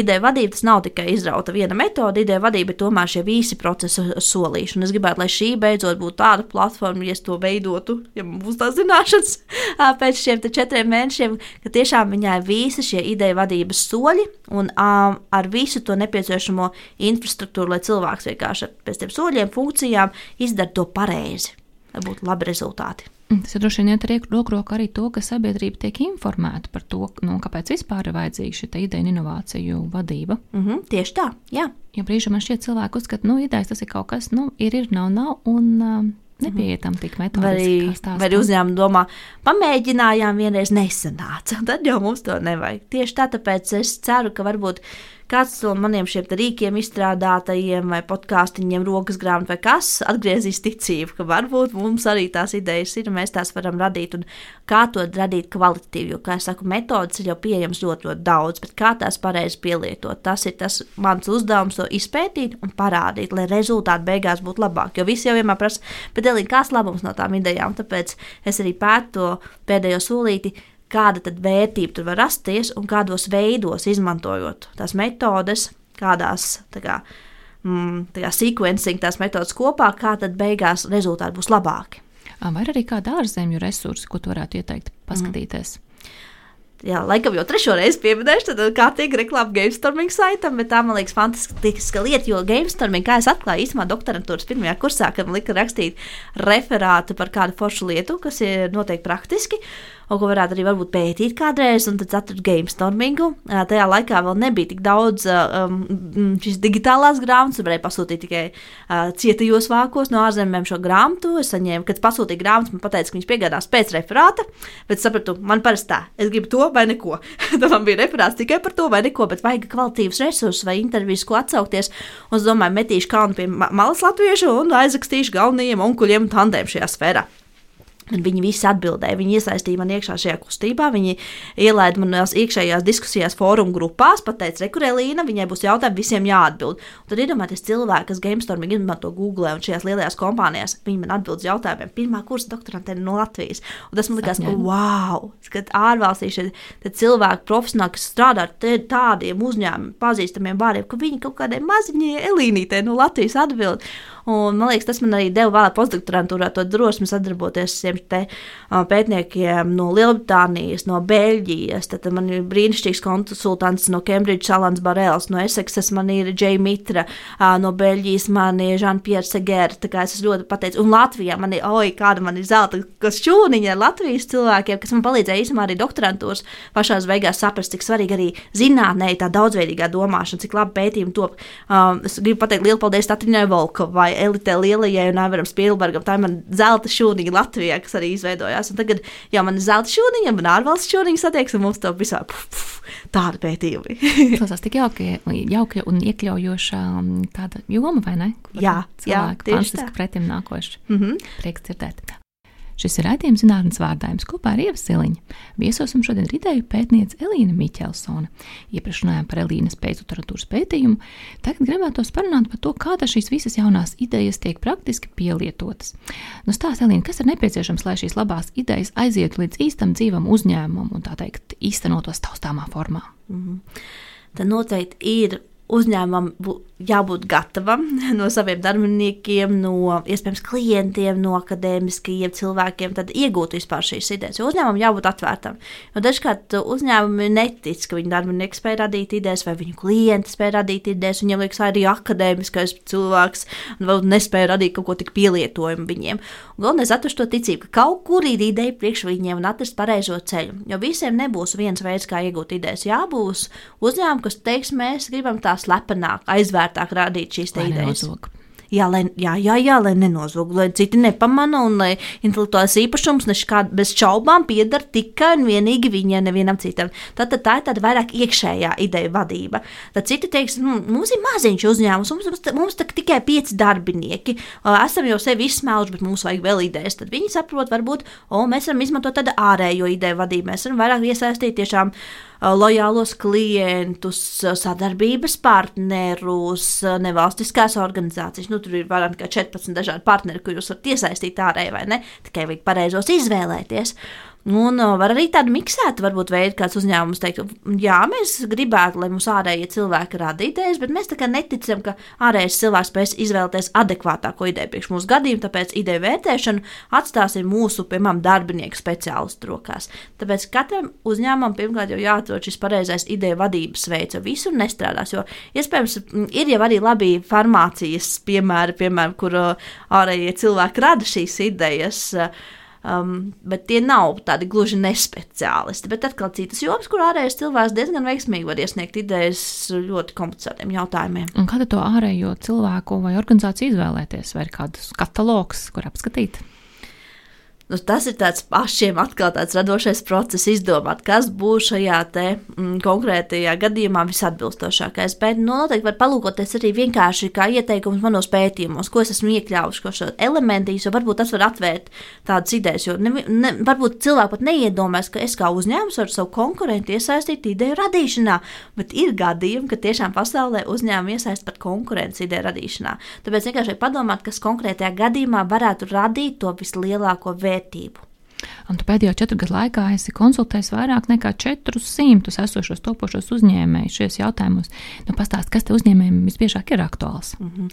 Ideja vadība tas nav tikai izrauta viena metode, ideja vadība ir tomēr šie visi procesa solīši. Un es gribētu, lai šī beidzot būtu tāda platforma, ja es to veidotu, ja man būs tā zināšanas pēc šiem četriem mēnešiem, ka tiešām viņai visi šie ideja vadības soļi un um, ar visu to nepieciešamo infrastruktūru, lai cilvēks vienkārši pēc tiem soļiem, funkcijām izdara to pareizi lai būtu labi rezultāti. Mm, tas ir droši vien iet roku rokā arī to, ka sabiedrība tiek informēta par to, nu, kāpēc vispār ir vajadzīga šī ideja un inovāciju vadība. Mm -hmm, tieši tā, jā. Jo brīžā man šķiet, cilvēki uzskata, ka nu, idejas tas ir kaut kas, nu, ir, ir, nav, nav. Un, uh, Nepieietam tik metodiski. Vai, vai uzņēmumi domā, pamēģinājām, vienreiz nesanāca. Tad jau mums to nevajag. Tieši tā, tāpēc es ceru, ka varbūt kāds no maniem šiem rīkiem izstrādātajiem vai podkāstiņiem, rokas grāmatā vai kas atgriezīs ticību, ka varbūt mums arī tās idejas ir un mēs tās varam radīt un kā to radīt kvalitatīvi. Jo, kā jau saku, metodas ir jau pieejamas ļoti, ļoti daudz, bet kā tās pareizi pielietot, tas ir tas mans uzdevums to izpētīt un parādīt, lai rezultāti beigās būtu labāki. Jo visi jau vienmēr prasa, bet Elīna, kāds labums no tām idejām, tāpēc es arī pētu to pēdējo solīti kāda tad vērtība tur var rasties un kādos veidos izmantojot tās metodes, kādās tā kā, mm, tā kā sequencing tās metodas kopā, kā tad beigās rezultāti būs labāki. Vai arī kāda ārzemju resursa, ko tu varētu ieteikt paskatīties? Mm. Jā, laikam jau trešo reizi pieminēšu, tad kā tiek reklāma GameStorming saitam, bet tā man liekas fantastiska lieta, jo GameStorming, kā es atklāju, īstenībā doktorantūras pirmajā kursā, kad man lika rakstīt referātu par kādu foršu lietu, kas ir noteikti praktiski. Un ko varētu arī varbūt pētīt kādreiz, un tad atradu GameStormingu. Tajā laikā vēl nebija tik daudz um, šīs digitālās grāmatas, varēja pasūtīt tikai uh, cietajos vākos no ārzemēm šo grāmatu. Es saņēmu, kad pasūtīju grāmatu, man teica, ka viņas piegādās pēc referāta, bet sapratu, man parasti tā, es gribu to vai neko. Tad man bija referāts tikai par to vai neko, bet vajag kvalitīvus resursus vai intervijas, ko atsaukties. Un es domāju, metīšu kalnu pie malas latviešu un aizrakstīšu galvenajiem onkuļiem un tandēm šajā sfērā. Viņi visi atbildēja, viņi iesaistīja man iekšā šajā kustībā, viņi ielaida manās iekšējās diskusijās, fórumu grupās, pateica, rekurēlīna, viņai būs jautājumi, visiem jāatbild. Un tad iedomājieties, cilvēki, kas GameStorming izmanto Google un šajās lielajās kompānijās, viņi man atbild uz jautājumiem. Pirmā kursa doktorante no Latvijas. Un tas man likās, ka wow, kad ārvalstīs šie cilvēki profesionāli, kas strādā ar tādiem uzņēmumiem, pazīstamiem vārdiem, ka viņi kaut kādai maziņai elīnītei no Latvijas atbild. Un, man liekas, tas man arī deva vēl postdoktorantūrā to drosmi sadarboties ar šiem pētniekiem no Lielbritānijas, no Beļģijas. Tad man ir brīnišķīgs konsultants no Cambridge, Salans Barēls, no Esseksas, man ir Džeja Mitra, no Beļģijas man ir Jean-Pierre Segers. Tā kā es ļoti pateicīgs. Un Latvijā man ir, oi, kāda man ir zelta šūniņa ar Latvijas cilvēkiem, kas man palīdzēja īstenībā arī doktorantūras pašās beigās saprast, cik svarīgi arī zinātnē tā daudzveidīgā domāšana, cik labi pētījumi top. Um, es gribu pateikt lielu paldies Tatrinai Volkovai elitē lielajai un Averam Spielbergam. Tā ir mana zelta šūniņa Latvijā, kas arī izveidojās. Un tagad, jā, man ir zelta šūniņa, man ārvalsts šūniņa satiekas, un mums to visā puf, puf, tāda pētījumi. Tas tik jauki, jauki un iekļaujoša um, tāda joma, vai ne? Kur jā, jā, tieši fantastiski pretim nākoši. Mm -hmm. Prieks dzirdēt. Šis ir raidījums zinātnes vārdājums kopā ar Ievu Siliņu. Viesosim šodien ideju pētniece Elīna Miķelsone. Iepriekš runājām par Elīnas pēcliteratūras pētījumu, tagad gribētos parunāt par to, kāda šīs visas jaunās idejas tiek praktiski pielietotas. Nu, stāst Elīna, kas ir nepieciešams, lai šīs labās idejas aizietu līdz īstam dzīvam uzņēmumam un tā teikt īstenotos taustāmā formā? Mm -hmm. Tad noteikti ir uzņēmumam jābūt gatavam no saviem darbiniekiem, no iespējams klientiem, no akadēmiskajiem cilvēkiem, tad iegūt vispār šīs idejas. Jo uzņēmumam jābūt atvērtam. Jo dažkārt uzņēmumi netic, ka viņu darbinieki spēj radīt idejas, vai viņu klienti spēj radīt idejas. Viņiem liekas, arī akadēmiskais cilvēks nespēja radīt kaut ko tik pielietojumu viņiem. Galvenais atrast to ticību, ka kaut kur ir ideja priekš viņiem un atrast pareizo ceļu. Jo visiem nebūs viens veids, kā iegūt idejas. Jā, būs uzņēmumi, kas teiks, mēs gribam tā slepenāk, aizvērtāk radīt šīs idejas. Nezog. Jā, lai, jā, jā, jā, lai nenozog, lai citi nepamana un lai intelektuālais īpašums neškād, bez šaubām pieder tikai un vienīgi viņai, nevienam citam. Tad tā ir tāda vairāk iekšējā ideja vadība. Tad citi teiks, nu, mums ir maziņš uzņēmums, mums, mums, mums tikai pieci darbinieki, esam jau sevi izsmēluši, bet mums vajag vēl idejas. Tad viņi saprot, varbūt, o, mēs varam izmantot tādu ārējo ideju vadību, mēs varam vairāk iesaistīt tiešām lojālos klientus, sadarbības partnerus, nevalstiskās organizācijas. Nu, tur ir vairāk nekā 14 dažādi partneri, kurus varat iesaistīt ārēji vai ne. Tikai vajag pareizos izvēlēties. Un uh, var arī tādu miksētu, varbūt veidu, kāds uzņēmums teikt, jā, mēs gribētu, lai mums ārējie cilvēki rada idejas, bet mēs tā kā neticam, ka ārējais cilvēks spēs izvēlēties adekvātāko ideju priekš mūsu gadījumu, tāpēc ideju vērtēšanu atstāsim mūsu, piemēram, darbinieku speciālistu rokās. Tāpēc katram uzņēmumam pirmkārt jau jāatrod šis pareizais ideju vadības veids, jo visur nestrādās, jo iespējams ir jau arī labi farmācijas piemēri, piemēram, kur uh, ārējie cilvēki rada šīs idejas. Uh, Um, bet tie nav tādi gluži nespeciālisti. Bet atkal citas jomas, kur ārējais cilvēks diezgan veiksmīgi var iesniegt idejas ļoti komplicētiem jautājumiem. Un kāda to ārējo cilvēku vai organizāciju izvēlēties, vai ir kāds katalogs, kur apskatīt? Nu, tas ir tāds pašiem atkal tāds radošais process, izdomāt, kas būs šajā te, mm, konkrētajā gadījumā visatbilstošākais. Bet nu, noteikti var palūkoties arī vienkārši kā ieteikums manos pētījumos, ko es esmu iekļāvuši, ko šo elementīs, jo varbūt tas var atvērt tādas idejas, jo ne, ne, varbūt cilvēki pat neiedomājas, ka es kā uzņēmums varu savu konkurentu iesaistīt ideju radīšanā, bet ir gadījumi, ka tiešām pasaulē uzņēmumi iesaist pat konkurences ideju radīšanā. Tāpēc vienkārši padomāt, kas konkrētajā gadījumā varētu radīt to vislielāko vērtību vērtību. Un tu pēdējo četru gadu laikā esi konsultējis vairāk nekā 400 esošos topošos uzņēmējus šajos jautājumos. Nu, pastāst, kas te uzņēmējiem visbiežāk ir aktuāls? Mm -hmm.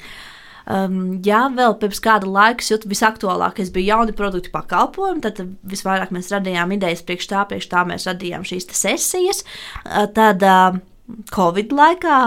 Um, jā, vēl pirms kāda laika jūtu visaktuālākais bija jauni produkti pakalpojumi. Tad visvairāk mēs radījām idejas priekš tā, priekš tā mēs radījām šīs sesijas. Tad uh, Covid laikā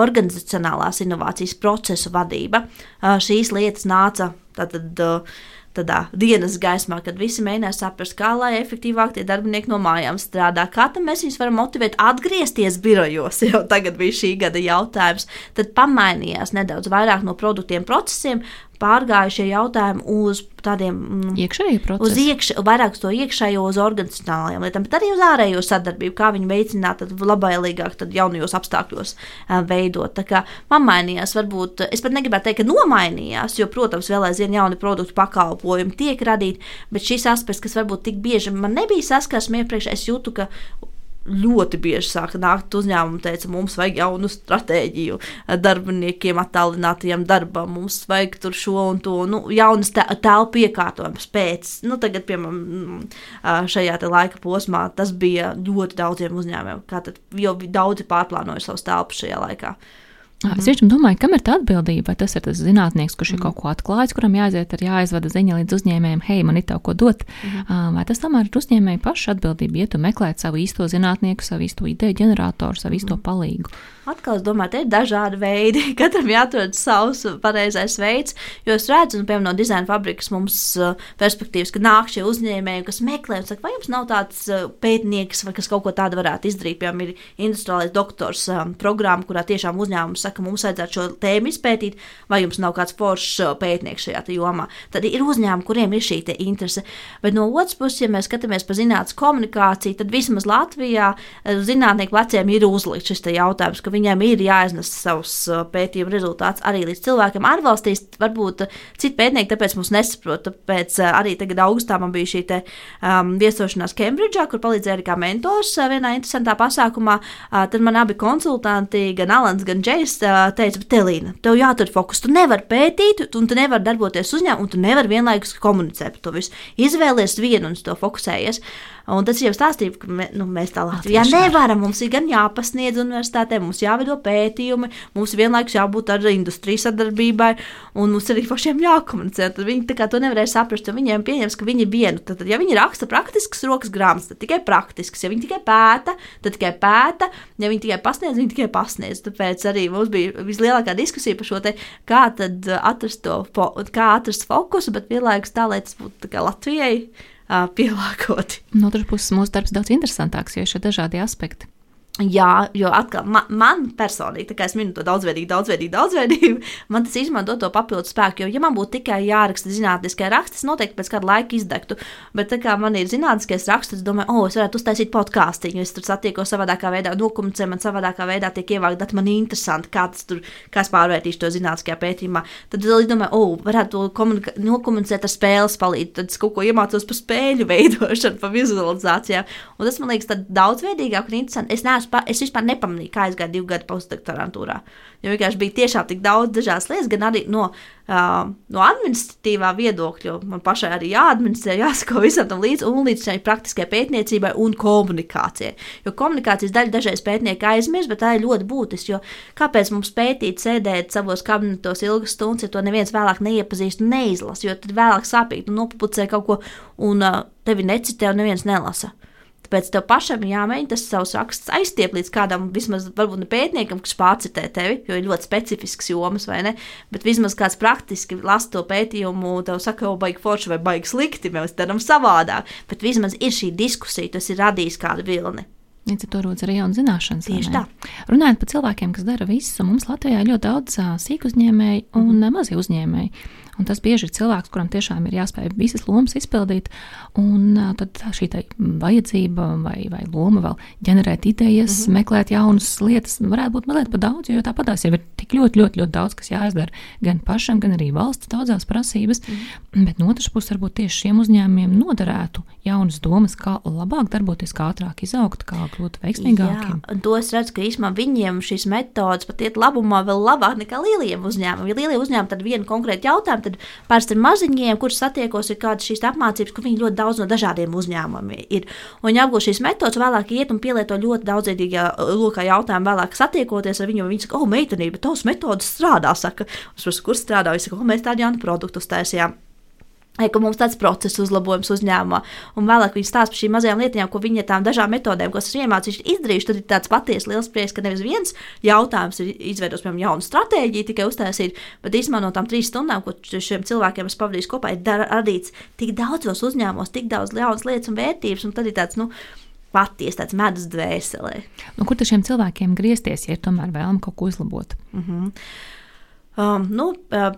organizacionālās inovācijas procesu vadība. Uh, šīs lietas nāca tātad. Uh, tādā dienas gaismā, kad visi mēģinās saprast, kā lai efektīvāk tie darbinieki no mājām strādā, kā mēs viņus varam motivēt atgriezties birojos. Jau tagad bija šī gada jautājums. Tad pamainījās nedaudz vairāk no produktiem, procesiem, pārgāja šie jautājumi uz tādiem mm, iekšējiem procesiem, uz iekš, vairāk to iekšējo, uz organizacionālajām lietām, bet arī uz ārējo sadarbību, kā viņu veicināt labvēlīgāk, tad jaunajos apstākļos uh, veidot. Tā kā pamainījās, varbūt es pat negribētu teikt, ka nomainījās, jo, protams, vēl aizvien jauni produktu pakalpojumi tiek radīti, bet šis aspekts, kas varbūt tik bieži man nebija saskarsme iepriekš, es jūtu, ka ļoti bieži sāka nākt uzņēmumi, teica, mums vajag jaunu stratēģiju darbiniekiem, attālinātajam darbam, mums vajag tur šo un to, nu, jaunas telpu iekārtojumus pēc. Nu, tagad, piemēram, šajā laika posmā tas bija ļoti daudziem uzņēmumiem, kā tad, jo daudzi pārplānoja savus telpus šajā laikā. Mhm. Es tiešām domāju, kam ir tā atbildība. Vai tas ir tas zinātnieks, kurš mhm. ir kaut ko atklājis, kuram jāaiziet, ir jāizvada ziņa līdz uzņēmējiem, hei, man ir tev ko dot. Mhm. Vai tas tomēr ir uzņēmēji paša atbildība, ja tu meklēt savu īsto zinātnieku, savu īsto ideju ģeneratoru, savu īsto mhm. palīgu? Atkal es domāju, te ir dažādi veidi. Katram jāatrod savs pareizais veids. Jo es redzu, nu, piemēram, no dizaina fabrikas mums perspektīvas, ka nāk šie uzņēmēji, kas meklē, un saka, vai jums nav tāds pētnieks, vai kas kaut ko tādu varētu izdarīt. Piemēram, ir industriālais doktors um, programma, kurā tiešām uzņēmums saka, mums vajadzētu šo tēmu izpētīt, vai jums nav kāds foršs uh, pētnieks šajā jomā. Tad ir uzņēmumi, kuriem ir šī interese. Bet no otras puses, ja mēs skatāmies par zinātnīs komunikāciju, tad vismaz Latvijā zinātnieku veciem ir uzlikts šis jautājums viņiem ir jāiznes savus uh, pētījuma rezultātus arī līdz cilvēkiem ārvalstīs. Varbūt citi pētnieki tāpēc mums nesaprot. Tāpēc arī tagad augustā man bija šī te, um, viesošanās Kembridžā, kur palīdzēja arī kā mentors vienā interesantā pasākumā. Uh, tad man abi konsultanti, gan Alans, gan Džejs, uh, teica, bet Telīna, tev jātur fokus. Tu nevari pētīt, un tu nevari darboties uzņēmumā, un tu nevari vienlaikus komunicēt par to visu. Izvēlies vienu un uz to fokusējies. Un tas jau stāstīja, ka mē, nu, mēs tā Latvijā nevaram. Mums ir gan jāpasniedz universitātē, mums jāveido pētījumi, mums vienlaikus jābūt ar industrijas sadarbībai, un mums arī pašiem jākomunicē. Tad viņi to nevarēja saprast, jo viņiem pieņems, ka viņi vienu. Tad, tad, ja viņi raksta praktiskas rokas grāmatas, tad tikai praktiskas. Ja viņi tikai pēta, tad tikai pēta. Ja viņi tikai pasniedz, viņi tikai pasniedz. Tāpēc arī mums bija vislielākā diskusija par šo te, kā atrast to, kā atrast fokusu, bet vienlaikus tā, lai tas būtu Latvijai pielāgoti. No otras puses, mūsu darbs daudz interesantāks, jo ir šie dažādi aspekti. Jā, jo atkal man, man personīgi, tā kā es minu to daudzveidību, daudzveidību, daudzveidību, man tas izmanto to papildus spēku. Jo, ja man būtu tikai jāraksta zinātniskie raksti, es noteikti pēc kāda laika izdegtu. Bet, tā kā man ir zinātniskais raksts, es domāju, o, oh, es varētu uztaisīt podkāstu, jo es tur satieku savādākā veidā, dokumentē man savādākā veidā tiek ievākt dati. Man ir interesanti, kā tas tur, kā es pārvērtīšu to zinātniskajā pētījumā. Tad es domāju, o, oh, varētu to nokomunicēt ar spēles palīdzību. Tad es kaut ko iemācos par spēļu veidošanu, par vizualizācijām. Un tas man liekas daudzveidīgāk un interesanti es, es vispār nepamanīju, kā aizgāja divu gadu postdoktorantūrā. Jo vienkārši bija tiešām tik daudz dažādas lietas, gan arī no, uh, no administratīvā viedokļa, man pašai arī jāadministrē, jāsako visam tam līdzi, un līdz šai praktiskajai pētniecībai un komunikācijai. Jo komunikācijas daļa dažreiz pētnieki aizmirst, bet tā ir ļoti būtiska. Jo kāpēc mums pētīt, sēdēt savos kabinetos ilgas stundas, ja to neviens vēlāk neiepazīst un neizlasa, jo tad vēlāk sāpīgi nopublicē kaut ko, un uh, tevi necitē un neviens nelasa. Tāpēc tev pašam jāmēģina tas savs raksts aizstiept līdz kādam, vismaz varbūt ne pētniekam, kas pārcitē tevi, jo ir ļoti specifisks jomas, vai ne? Bet vismaz kāds praktiski lasa to pētījumu, tev saka, o, baigi forši vai baigi slikti, mēs darām savādāk. Bet vismaz ir šī diskusija, tas ir radījis kādu vilni. Līdz ar to rodas arī jauna zināšanas. Tieši tā. Runājot par cilvēkiem, kas dara visu, mums Latvijā ir ļoti daudz sīku uzņēmēju un mm. mazie uzņēmēji. Un tas bieži ir cilvēks, kuram tiešām ir jāspēj visas lomas izpildīt. Un tad šī vajadzība vai, vai loma vēl ģenerēt idejas, mm -hmm. meklēt jaunas lietas, varētu būt mazliet par daudz, jo tāpatās jau ir tik ļoti, ļoti, ļoti daudz, kas jāizdara gan pašam, gan arī valsts daudzās prasības. Mm -hmm. Bet no otras puses, varbūt tieši šiem uzņēmumiem noderētu jaunas domas, kā labāk darboties, kā ātrāk izaugt, kā kļūt veiksmīgākiem. Jā, to es redzu, ka īstenībā viņiem šīs metodas pat iet labumā vēl labāk nekā lieliem uzņēmumiem. Ja lielie uzņēmumi tad vienu konkrētu jautājumu tad parasti ar maziņiem, kurus satiekos, ir kādas šīs apmācības, kur viņi ļoti daudz no dažādiem uzņēmumiem ir. Un viņi apgūst šīs metodas, vēlāk iet un pielieto ļoti daudzveidīgā lokā jautājumu, vēlāk satiekoties ar viņu. Viņi saka, oh, meitenība, tavs metodas strādā. Saka, kur strādā. Viņi saka, oh, mēs tādu jaunu produktu uztaisījām. Ka mums tāds process uzlabojums uzņēmumā, un vēlāk viņi stāsta par šīm mazajām lietām, ko viņi ar tām dažām metodēm, ko esmu iemācījušies, izdarījuši. Tad ir tāds patiesi liels prieks, ka nevis viens jautājums ir izveidots, piemēram, jaunu stratēģiju tikai uztaisīt, bet īstenībā no tām trīs stundām, ko šiem cilvēkiem es pavadīju kopā, ir radīts tik daudzos uzņēmumos, tik daudz jaunas lietas un vērtības, un tad ir tāds, nu, patiesi tāds medus dvēselē. Nu, kur šiem cilvēkiem griezties, ja ir tomēr vēlme kaut ko uzlabot? Mm -hmm. um, nu,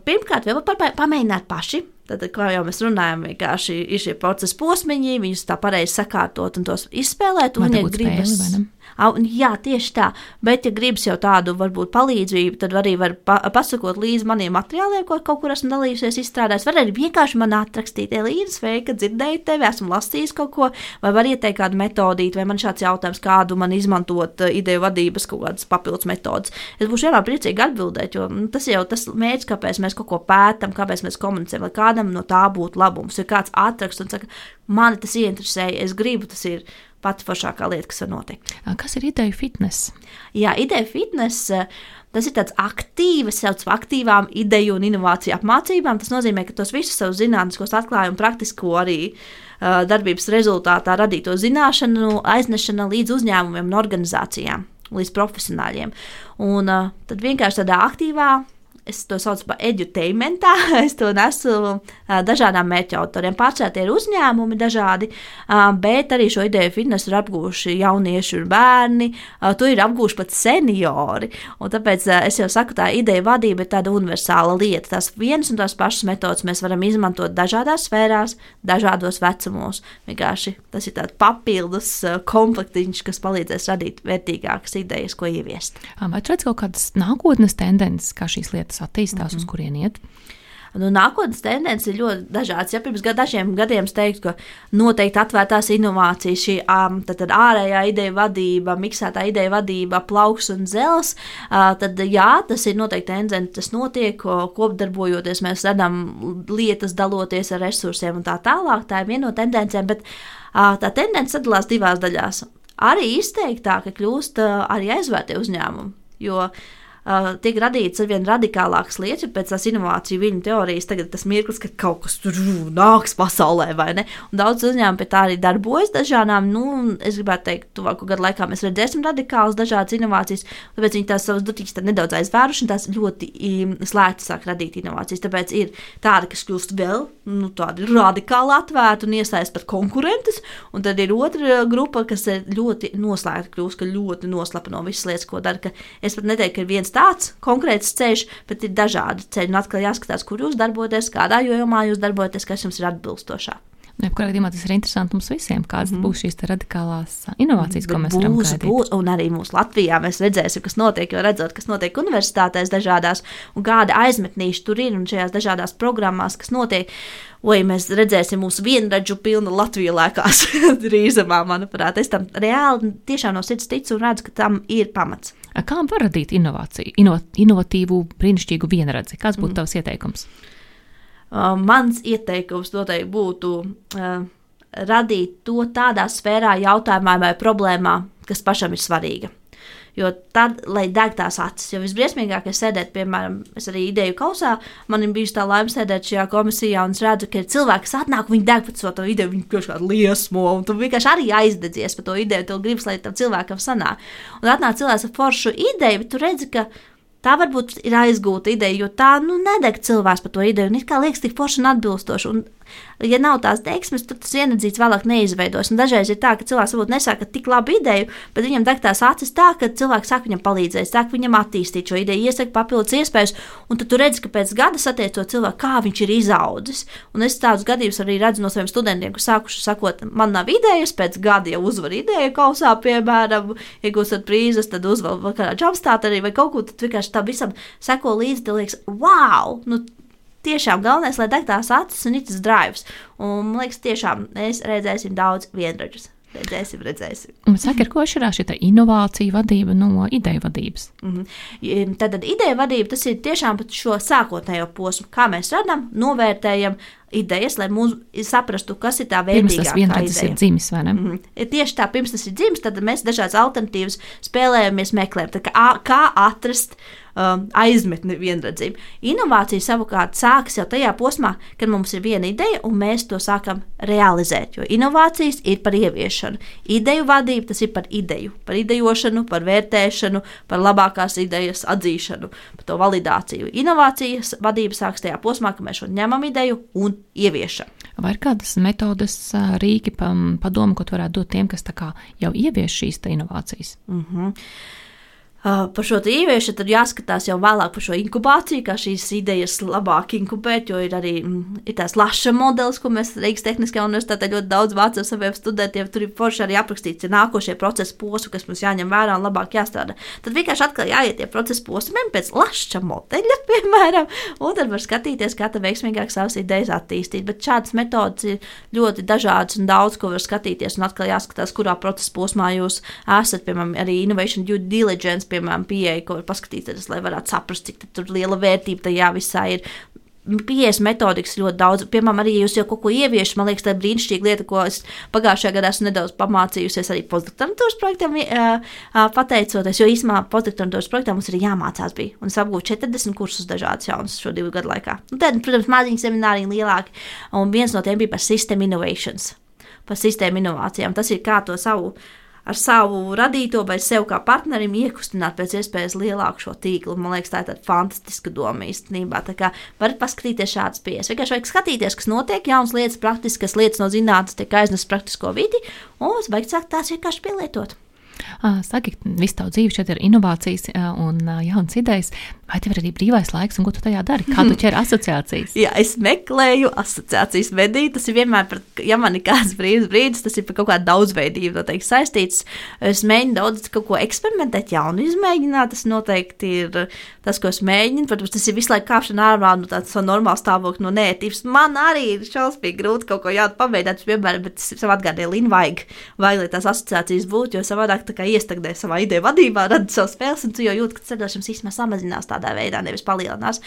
pirmkārt, vēl pamēģināt paši Tad, kā jau mēs runājam, vienkārši ir šie procesa posmiņi, viņus tā pareizi sakārtot un tos izspēlēt. Un, ja gribas, spēli, Jā, tieši tā. Bet, ja gribas jau tādu varbūt palīdzību, tad arī var pa pasakot līdzi maniem materiāliem, ko kaut kur esmu dalījusies, izstrādājis. Var arī vienkārši man atrakstīt, Elīna, sveika, dzirdēju tevi, esmu lasījis kaut ko, vai var ieteikt kādu metodīti, vai man šāds jautājums, kādu man izmantot eh, ideju vadības kaut kādas papildus metodas. Es būšu vienmēr priecīgi atbildēt, jo nu, tas jau tas mērķis, kāpēc mēs kaut ko pētām, kāpēc mēs komunicējam, lai kādam no tā būtu labums. Ir kāds atraksts un saka, mani tas ieinteresēja, es gribu, tas ir pati foršākā lieta, kas var notikt. Kas ir ideja fitness? Jā, ideja fitness. Tas ir tāds aktīvs, sauc par aktīvām ideju un inovāciju apmācībām. Tas nozīmē, ka tos visus savus zinātniskos atklājumus, praktisko arī uh, darbības rezultātā radīto zināšanu aiznešana līdz uzņēmumiem un organizācijām, līdz profesionāļiem. Un uh, tad vienkārši tādā aktīvā es to saucu par edutainmentā, es to nesu dažādām mērķa autoriem. Tie ir uzņēmumi dažādi, bet arī šo ideju fitnesu ir apgūši jaunieši un bērni, to ir apgūši pat seniori. Un tāpēc es jau saku, tā ideja vadība ir tāda universāla lieta. Tās vienas un tās pašas metodas mēs varam izmantot dažādās sfērās, dažādos vecumos. Vienkārši tas ir tāds papildus komplektiņš, kas palīdzēs radīt vērtīgākas idejas, ko ieviest. Vai tu redz kaut kādas nākotnes tendences, kā šīs lietas? Tas attīstās, mm -hmm. uz kurien iet? Nu, nākotnes tendences ir ļoti dažādas. Ja pirms dažiem gadiem es teiktu, ka noteikti atvērtās inovācijas, šī um, tad, tad ārējā ideja vadība, miksētā ideja vadība, plauks un zels, uh, tad jā, tas ir noteikti tendence, tas notiek, kopdarbojoties, mēs redzam lietas, daloties ar resursiem un tā tālāk. Tā ir viena no tendencēm, bet uh, tā tendence sadalās divās daļās. Arī izteiktāk kļūst uh, arī aizvērtie uzņēmumi. Jo uh, uh, tiek radītas ar vien radikālākas lietas, pēc tās inovāciju viņa teorijas, tagad tas mirklis, ka kaut kas tur nāks pasaulē, vai ne? Un daudz uzņēmumu pie tā arī darbojas dažādām, nu, es gribētu teikt, tuvāko gadu laikā mēs redzēsim radikālas dažādas inovācijas, tāpēc viņi tās savas dutiņas nedaudz aizvēruši un tās ļoti slēgti sāk radīt inovācijas. Tāpēc ir tādi, kas kļūst vēl, nu, tādi radikāli atvērti un iesaist pat konkurentus, un tad ir otra grupa, kas ir ļoti noslēgta, kļūst, ka ļoti noslapino visas lietas, ko dara, es pat neteiktu, ka ir viens tāds konkrēts ceļš, bet ir dažādi ceļi. Un atkal jāskatās, kur jūs darbojaties, kādā jomā jūs darbojaties, kas jums ir atbilstošāk. Jebkurā gadījumā tas ir interesanti mums visiem, kādas mm. būs šīs radikālās inovācijas, ko mēs būs, varam gaidīt. Būs, un arī mūsu Latvijā mēs redzēsim, kas notiek, jo redzot, kas notiek universitātēs dažādās, un kāda aizmetnīša tur ir un šajās dažādās programmās, kas notiek. Oi, mēs redzēsim mūsu vienradžu pilnu Latviju lēkās drīzumā, manuprāt. Es tam reāli tiešām no sirds ticu un redzu, ka tam ir pamats. Kā radīt inovāciju, ino, inovatīvu, brīnišķīgu vienradzi? Kāds būtu mm. tavs ieteikums? Uh, mans ieteikums noteikti būtu uh, radīt to tādā sfērā, jautājumā vai problēmā, kas pašam ir svarīga. Jo tad, lai deg tās acis, jo visbriesmīgākais ir sēdēt, piemēram, es arī ideju kausā, man ir bijusi tā laime sēdēt šajā komisijā, un es redzu, ka ir cilvēki, kas atnāk, viņi deg pēc to ideju, viņi kaut kādā liesmo, un tu vienkārši arī aizdedzies par to ideju, tu gribas, lai tam cilvēkam sanāk. Un atnāk cilvēks ar foršu ideju, bet tu redzi, ka tā varbūt ir aizgūta ideja, jo tā nu, nedeg cilvēks par to ideju, un it kā liekas tik forši un atbilstoši. Un ja nav tās teiksmes, tad tas vienadzīts vēlāk neizveidos. Un dažreiz ir tā, ka cilvēks varbūt nesaka tik labu ideju, bet viņam deg tās acis tā, ka cilvēks saka viņam palīdzēt, saka viņam attīstīt šo ideju, iesaka papildus iespējas, un tad tu redzi, ka pēc gada satiek to cilvēku, kā viņš ir izaudzis. Un es tādus gadījumus arī redzu no saviem studentiem, kas sākuši sakot, man nav idejas, pēc gada jau uzvar ideju kausā, piemēram, iegūstot prīzes, tad uzvar kādā jumpstart arī vai kaut ko, tad vienkārši tam visam seko līdzi, tad liekas, wow! Nu, tiešām galvenais, lai deg tās acis un itis drives. Un man liekas, tiešām mēs redzēsim daudz vienradžus. Redzēsim, redzēsim. Saka, ar ko šķirās šī inovācija vadība no ideja vadības? Mm -hmm. Tad, tad ideja vadība tas ir tiešām par šo sākotnējo posmu, kā mēs redzam, novērtējam, idejas, lai mūsu saprastu, kas ir tā Pirms tas vērtīgākā vienreiz ir dzimis, vai ne? Mm -hmm. Tieši tā, pirms tas ir dzimis, tad mēs dažādas alternatīvas spēlējamies, meklējam, tā kā, kā atrast um, aizmetni vienredzību. Inovācija savukārt sākas jau tajā posmā, kad mums ir viena ideja un mēs to sākam realizēt. Jo inovācijas ir par ieviešanu. Ideju vadība tas ir par ideju, par idejošanu, par vērtēšanu, par labākās idejas atzīšanu, par to validāciju. Inovācijas vadība sākas tajā posmā, kad mēs šo ņemam ideju un ieviešam. Vai ir kādas metodas, ā, rīki, padomu, ko tu varētu dot tiem, kas jau ievieš šīs inovācijas? Uh, par šo ieviešanu tad jāskatās jau vēlāk par šo inkubāciju, kā šīs idejas labāk inkubēt, jo ir arī mm, ir tās laša modelis, ko mēs Rīgas Tehniskajā universitātē ļoti daudz vācam saviem studentiem. Tur ir forši arī aprakstīts, ir nākošie procesa posmi, kas mums jāņem vērā un labāk jāstrādā. Tad vienkārši atkal jāiet tie procesa posmiem pēc laša modeļa, piemēram, un tad var skatīties, kā tā veiksmīgāk savas idejas attīstīt. Bet šādas metodas ir ļoti dažādas un daudz, ko var skatīties, un atkal jāskatās, kurā procesa posmā jūs esat, piemēram, arī Innovation Due Diligence, piemēram, pieeja, ko var paskatīties, lai varētu saprast, cik tur liela vērtība tajā visā ir. Pieejas metodikas ļoti daudz. Piemēram, arī jūs jau kaut ko ieviešat, man liekas, tā ir brīnišķīga lieta, ko es pagājušajā gadā esmu nedaudz pamācījusies arī postdoktorantūras projektam, ā, ā, pateicoties, jo īsumā postdoktorantūras projektā mums ir jāmācās bija. Un es apgūstu 40 kursus dažādus jaunus šo divu gadu laikā. Un tad, protams, maziņi semināri lielāki, un viens no tiem bija par system innovations, par sistēmu inovācijām. Tas ir kā to savu ar savu radīto vai sev kā partnerim iekustināt pēc iespējas lielāku šo tīklu. Man liekas, tā ir tāda fantastiska doma īstenībā. Tā kā varat paskatīties šādas pieejas. Vienkārši vajag skatīties, kas notiek, jaunas lietas, praktiskas lietas no zinātnes tiek aiznestas praktisko vidi, un vajag sākt tās vienkārši pielietot. Saki, visu tavu dzīvi šeit ir inovācijas un jaunas idejas. Vai tev ir arī brīvais laiks, un ko tu tajā dari? Kā tu ķeri asociācijas? Jā, es meklēju asociācijas vedību. Tas ir vienmēr par, ja man ir kāds brīvs brīdis, tas ir par kaut kādu daudzveidību noteikti saistīts. Es mēģinu daudz kaut ko eksperimentēt, jaunu izmēģināt. Tas noteikti ir tas, ko es mēģinu. Protams, tas ir visu laiku kāpšana ārā no tādas normālas stāvokļa, no nētības. Man arī ir šausmīgi grūti kaut ko jaunu pamēģināt, piemēram, bet es sev atgādināju, Lina, vajag, vajag, lai tās asociācijas būtu, jo savādāk tā kā iestagdē savā ideja vadībā, rada savu spēles, un tu jau jūti, ka ceļošanas īstenībā samazinās tādā veidā, nevis palielinās.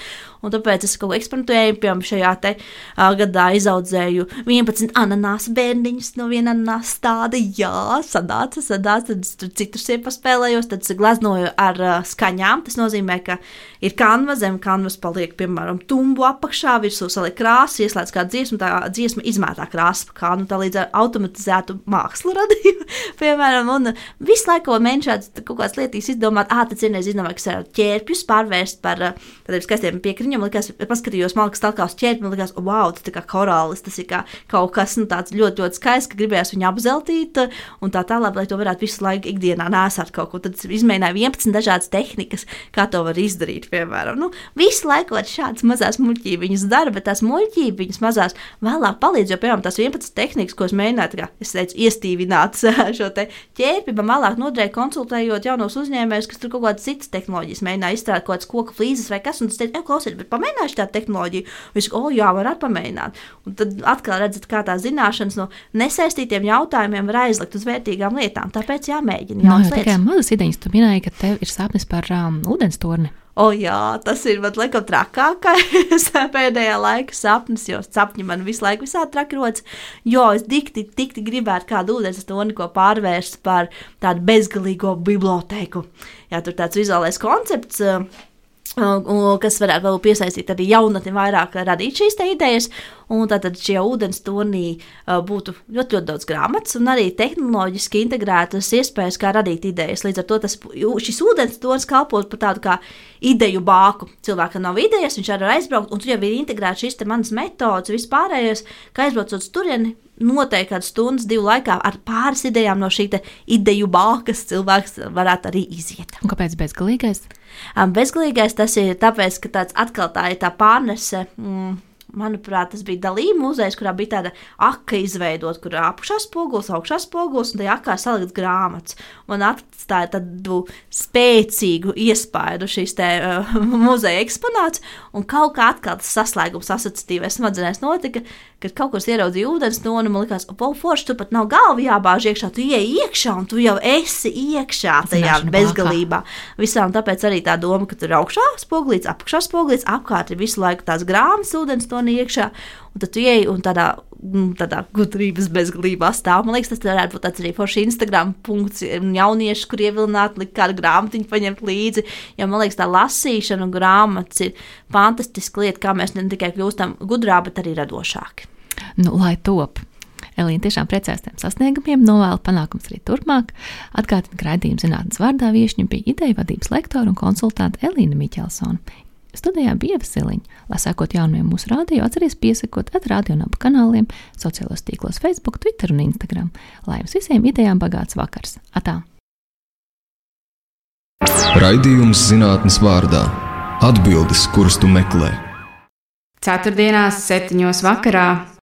Un tāpēc es kaut ko eksperimentēju, piemēram, šajā te uh, gadā izaudzēju 11 ananāsu bērniņus no viena ananāsa stāda. Jā, sanāca, sanāca, tad tur citus iepaspēlējos, tad es gleznoju ar uh, skaņām. Tas nozīmē, ka ir kanva, zem kanvas paliek, piemēram, tumbu apakšā, virsū saliek krāsa, ieslēdz kā dziesma, tā dziesma izmētā krāsa pa kānu, tā līdz ar automatizētu mākslu radīju, piemēram, un visu laiku mēģinu šādas kaut kādas lietas izdomāt, ā, tad vienreiz izdomāju, ka ķērpjus pārvērst par uh, tādiem skaistiem piekriņiem, likās, paskatījos, man liekas, tā kā uz ķērpju, man liekas, wow, tas tā kā korālis, tas ir kā kaut kas, nu, tāds ļoti, ļoti skaists, ka gribējās viņu apzeltīt, uh, un tā tālāk, lai to varētu visu laiku ikdienā nesāt kaut ko, tad izmēģināju 11 dažādas tehnikas, kā to var izdarīt, piemēram. Nu, visu laiku var šādas mazas muļķības dara, bet tās muļķības mazās vēlāk palīdz, jo, piemēram, tās 11 tehnikas, ko es mēģināju, kā es teicu, iestīvināt šo te ķērpi, man vēlāk noderēja konsultējot jaunos uzņēmējus, kas tur kaut kādas citas tehnoloģijas mēģināja izstrādāt, kaut kādas koku flīzes vai kas, un es teicu, ej, klausies, bet pamēģināšu tādu tehnoloģiju. Viņš, o, jā, varētu pamēģināt. Un tad atkal redzat, kā tā zināšanas no nesaistītiem jautājumiem var aizlikt uz vērtīgām lietām. Tāpēc jāmēģina jaunas jau tikai mazas idejas. Tu minēji, ka tev ir sapnis par um, ūdens torni. O, jā, tas ir man liekas trakākais pēdējā laika sapnis, jo sapņi man visu laiku visādi trakirots. Jo es dikti, dikti gribētu kādu ūdens toni, ko pārvērst par tādu bezgalīgo bibliotēku. Jā, tur tāds vizuālais koncepts. uh, kas varētu vēl piesaistīt arī jaunatni vairāk radīt šīs idejas. Un tātad šie ūdens tonī uh, būtu ļoti, ļoti daudz grāmatas un arī tehnoloģiski integrētas iespējas, kā radīt idejas. Līdz ar to tas, šis ūdens tonis kalpot par tādu kā ideju bāku. Cilvēkam nav idejas, viņš var aizbraukt, un tur jau ir integrēts šis te manas metodas, vispārējais, kā aizbraucot uz turieni. Noteikti kādas stundas, divu laikā ar pāris idejām no šī te ideju bākas cilvēks varētu arī iziet. Un kāpēc bezgalīgais? Um, Bezgalīgais tas ir tāpēc, ka tāds atkal tā ir tā pārnese. Mm, Manuprāt, tas bija dalījuma muzejs, kurā bija tāda aka izveidota, kur apakšā spogulis, augšā spogulis, un tajā akā salikts grāmatas. Un atstāja tādu spēcīgu iespaidu šīs te uh, muzeja eksponāts, un kaut kā atkal tas saslēgums asociatīvais smadzenēs notika, kad kaut kur ieraudzīja ūdens tonu, man likās, o, forši, tu pat nav galva jābāž iekšā, tu ieej iekšā, un tu jau esi iekšā tajā Zināšanu bezgalībā. Visām tāpēc arī tā doma, ka tur augšā spogulīts, apakšā spogulīts, apkārt ir visu laiku tās grāmatas ūdens tonī iekšā. Tad tu ieej un tādā, mm, tādā gudrības bezgalībā stāv. Man liekas, tas varētu būt tāds arī forši Instagram punkts, jaunieši, kur ievilināt, likt kādu grāmatiņu paņemt līdzi, jo man liekas, tā lasīšana un grāmatas ir fantastiska lieta, kā mēs ne tikai kļūstam gudrā, bet arī radošāki. Nu, lai top! Elīna tiešām priecājas tiem sasniegumiem, novēlu panākums arī turpmāk. Atgādina, ka raidījuma zinātnes vārdā viešņa bija ideja vadības lektora un konsultante Elīna Miķelsona. Studijā bija Vasiliņa. Lai sekot jaunumiem mūsu rādio, atcerieties piesakot at radio un abu kanāliem, sociālos tīklos Facebook, Twitter un Instagram. Lai jums visiem idejām bagāts vakars! Atā! Raidījums zinātnes vārdā - atbildes, kuras tu meklē. Ceturtdienās, septiņos vakarā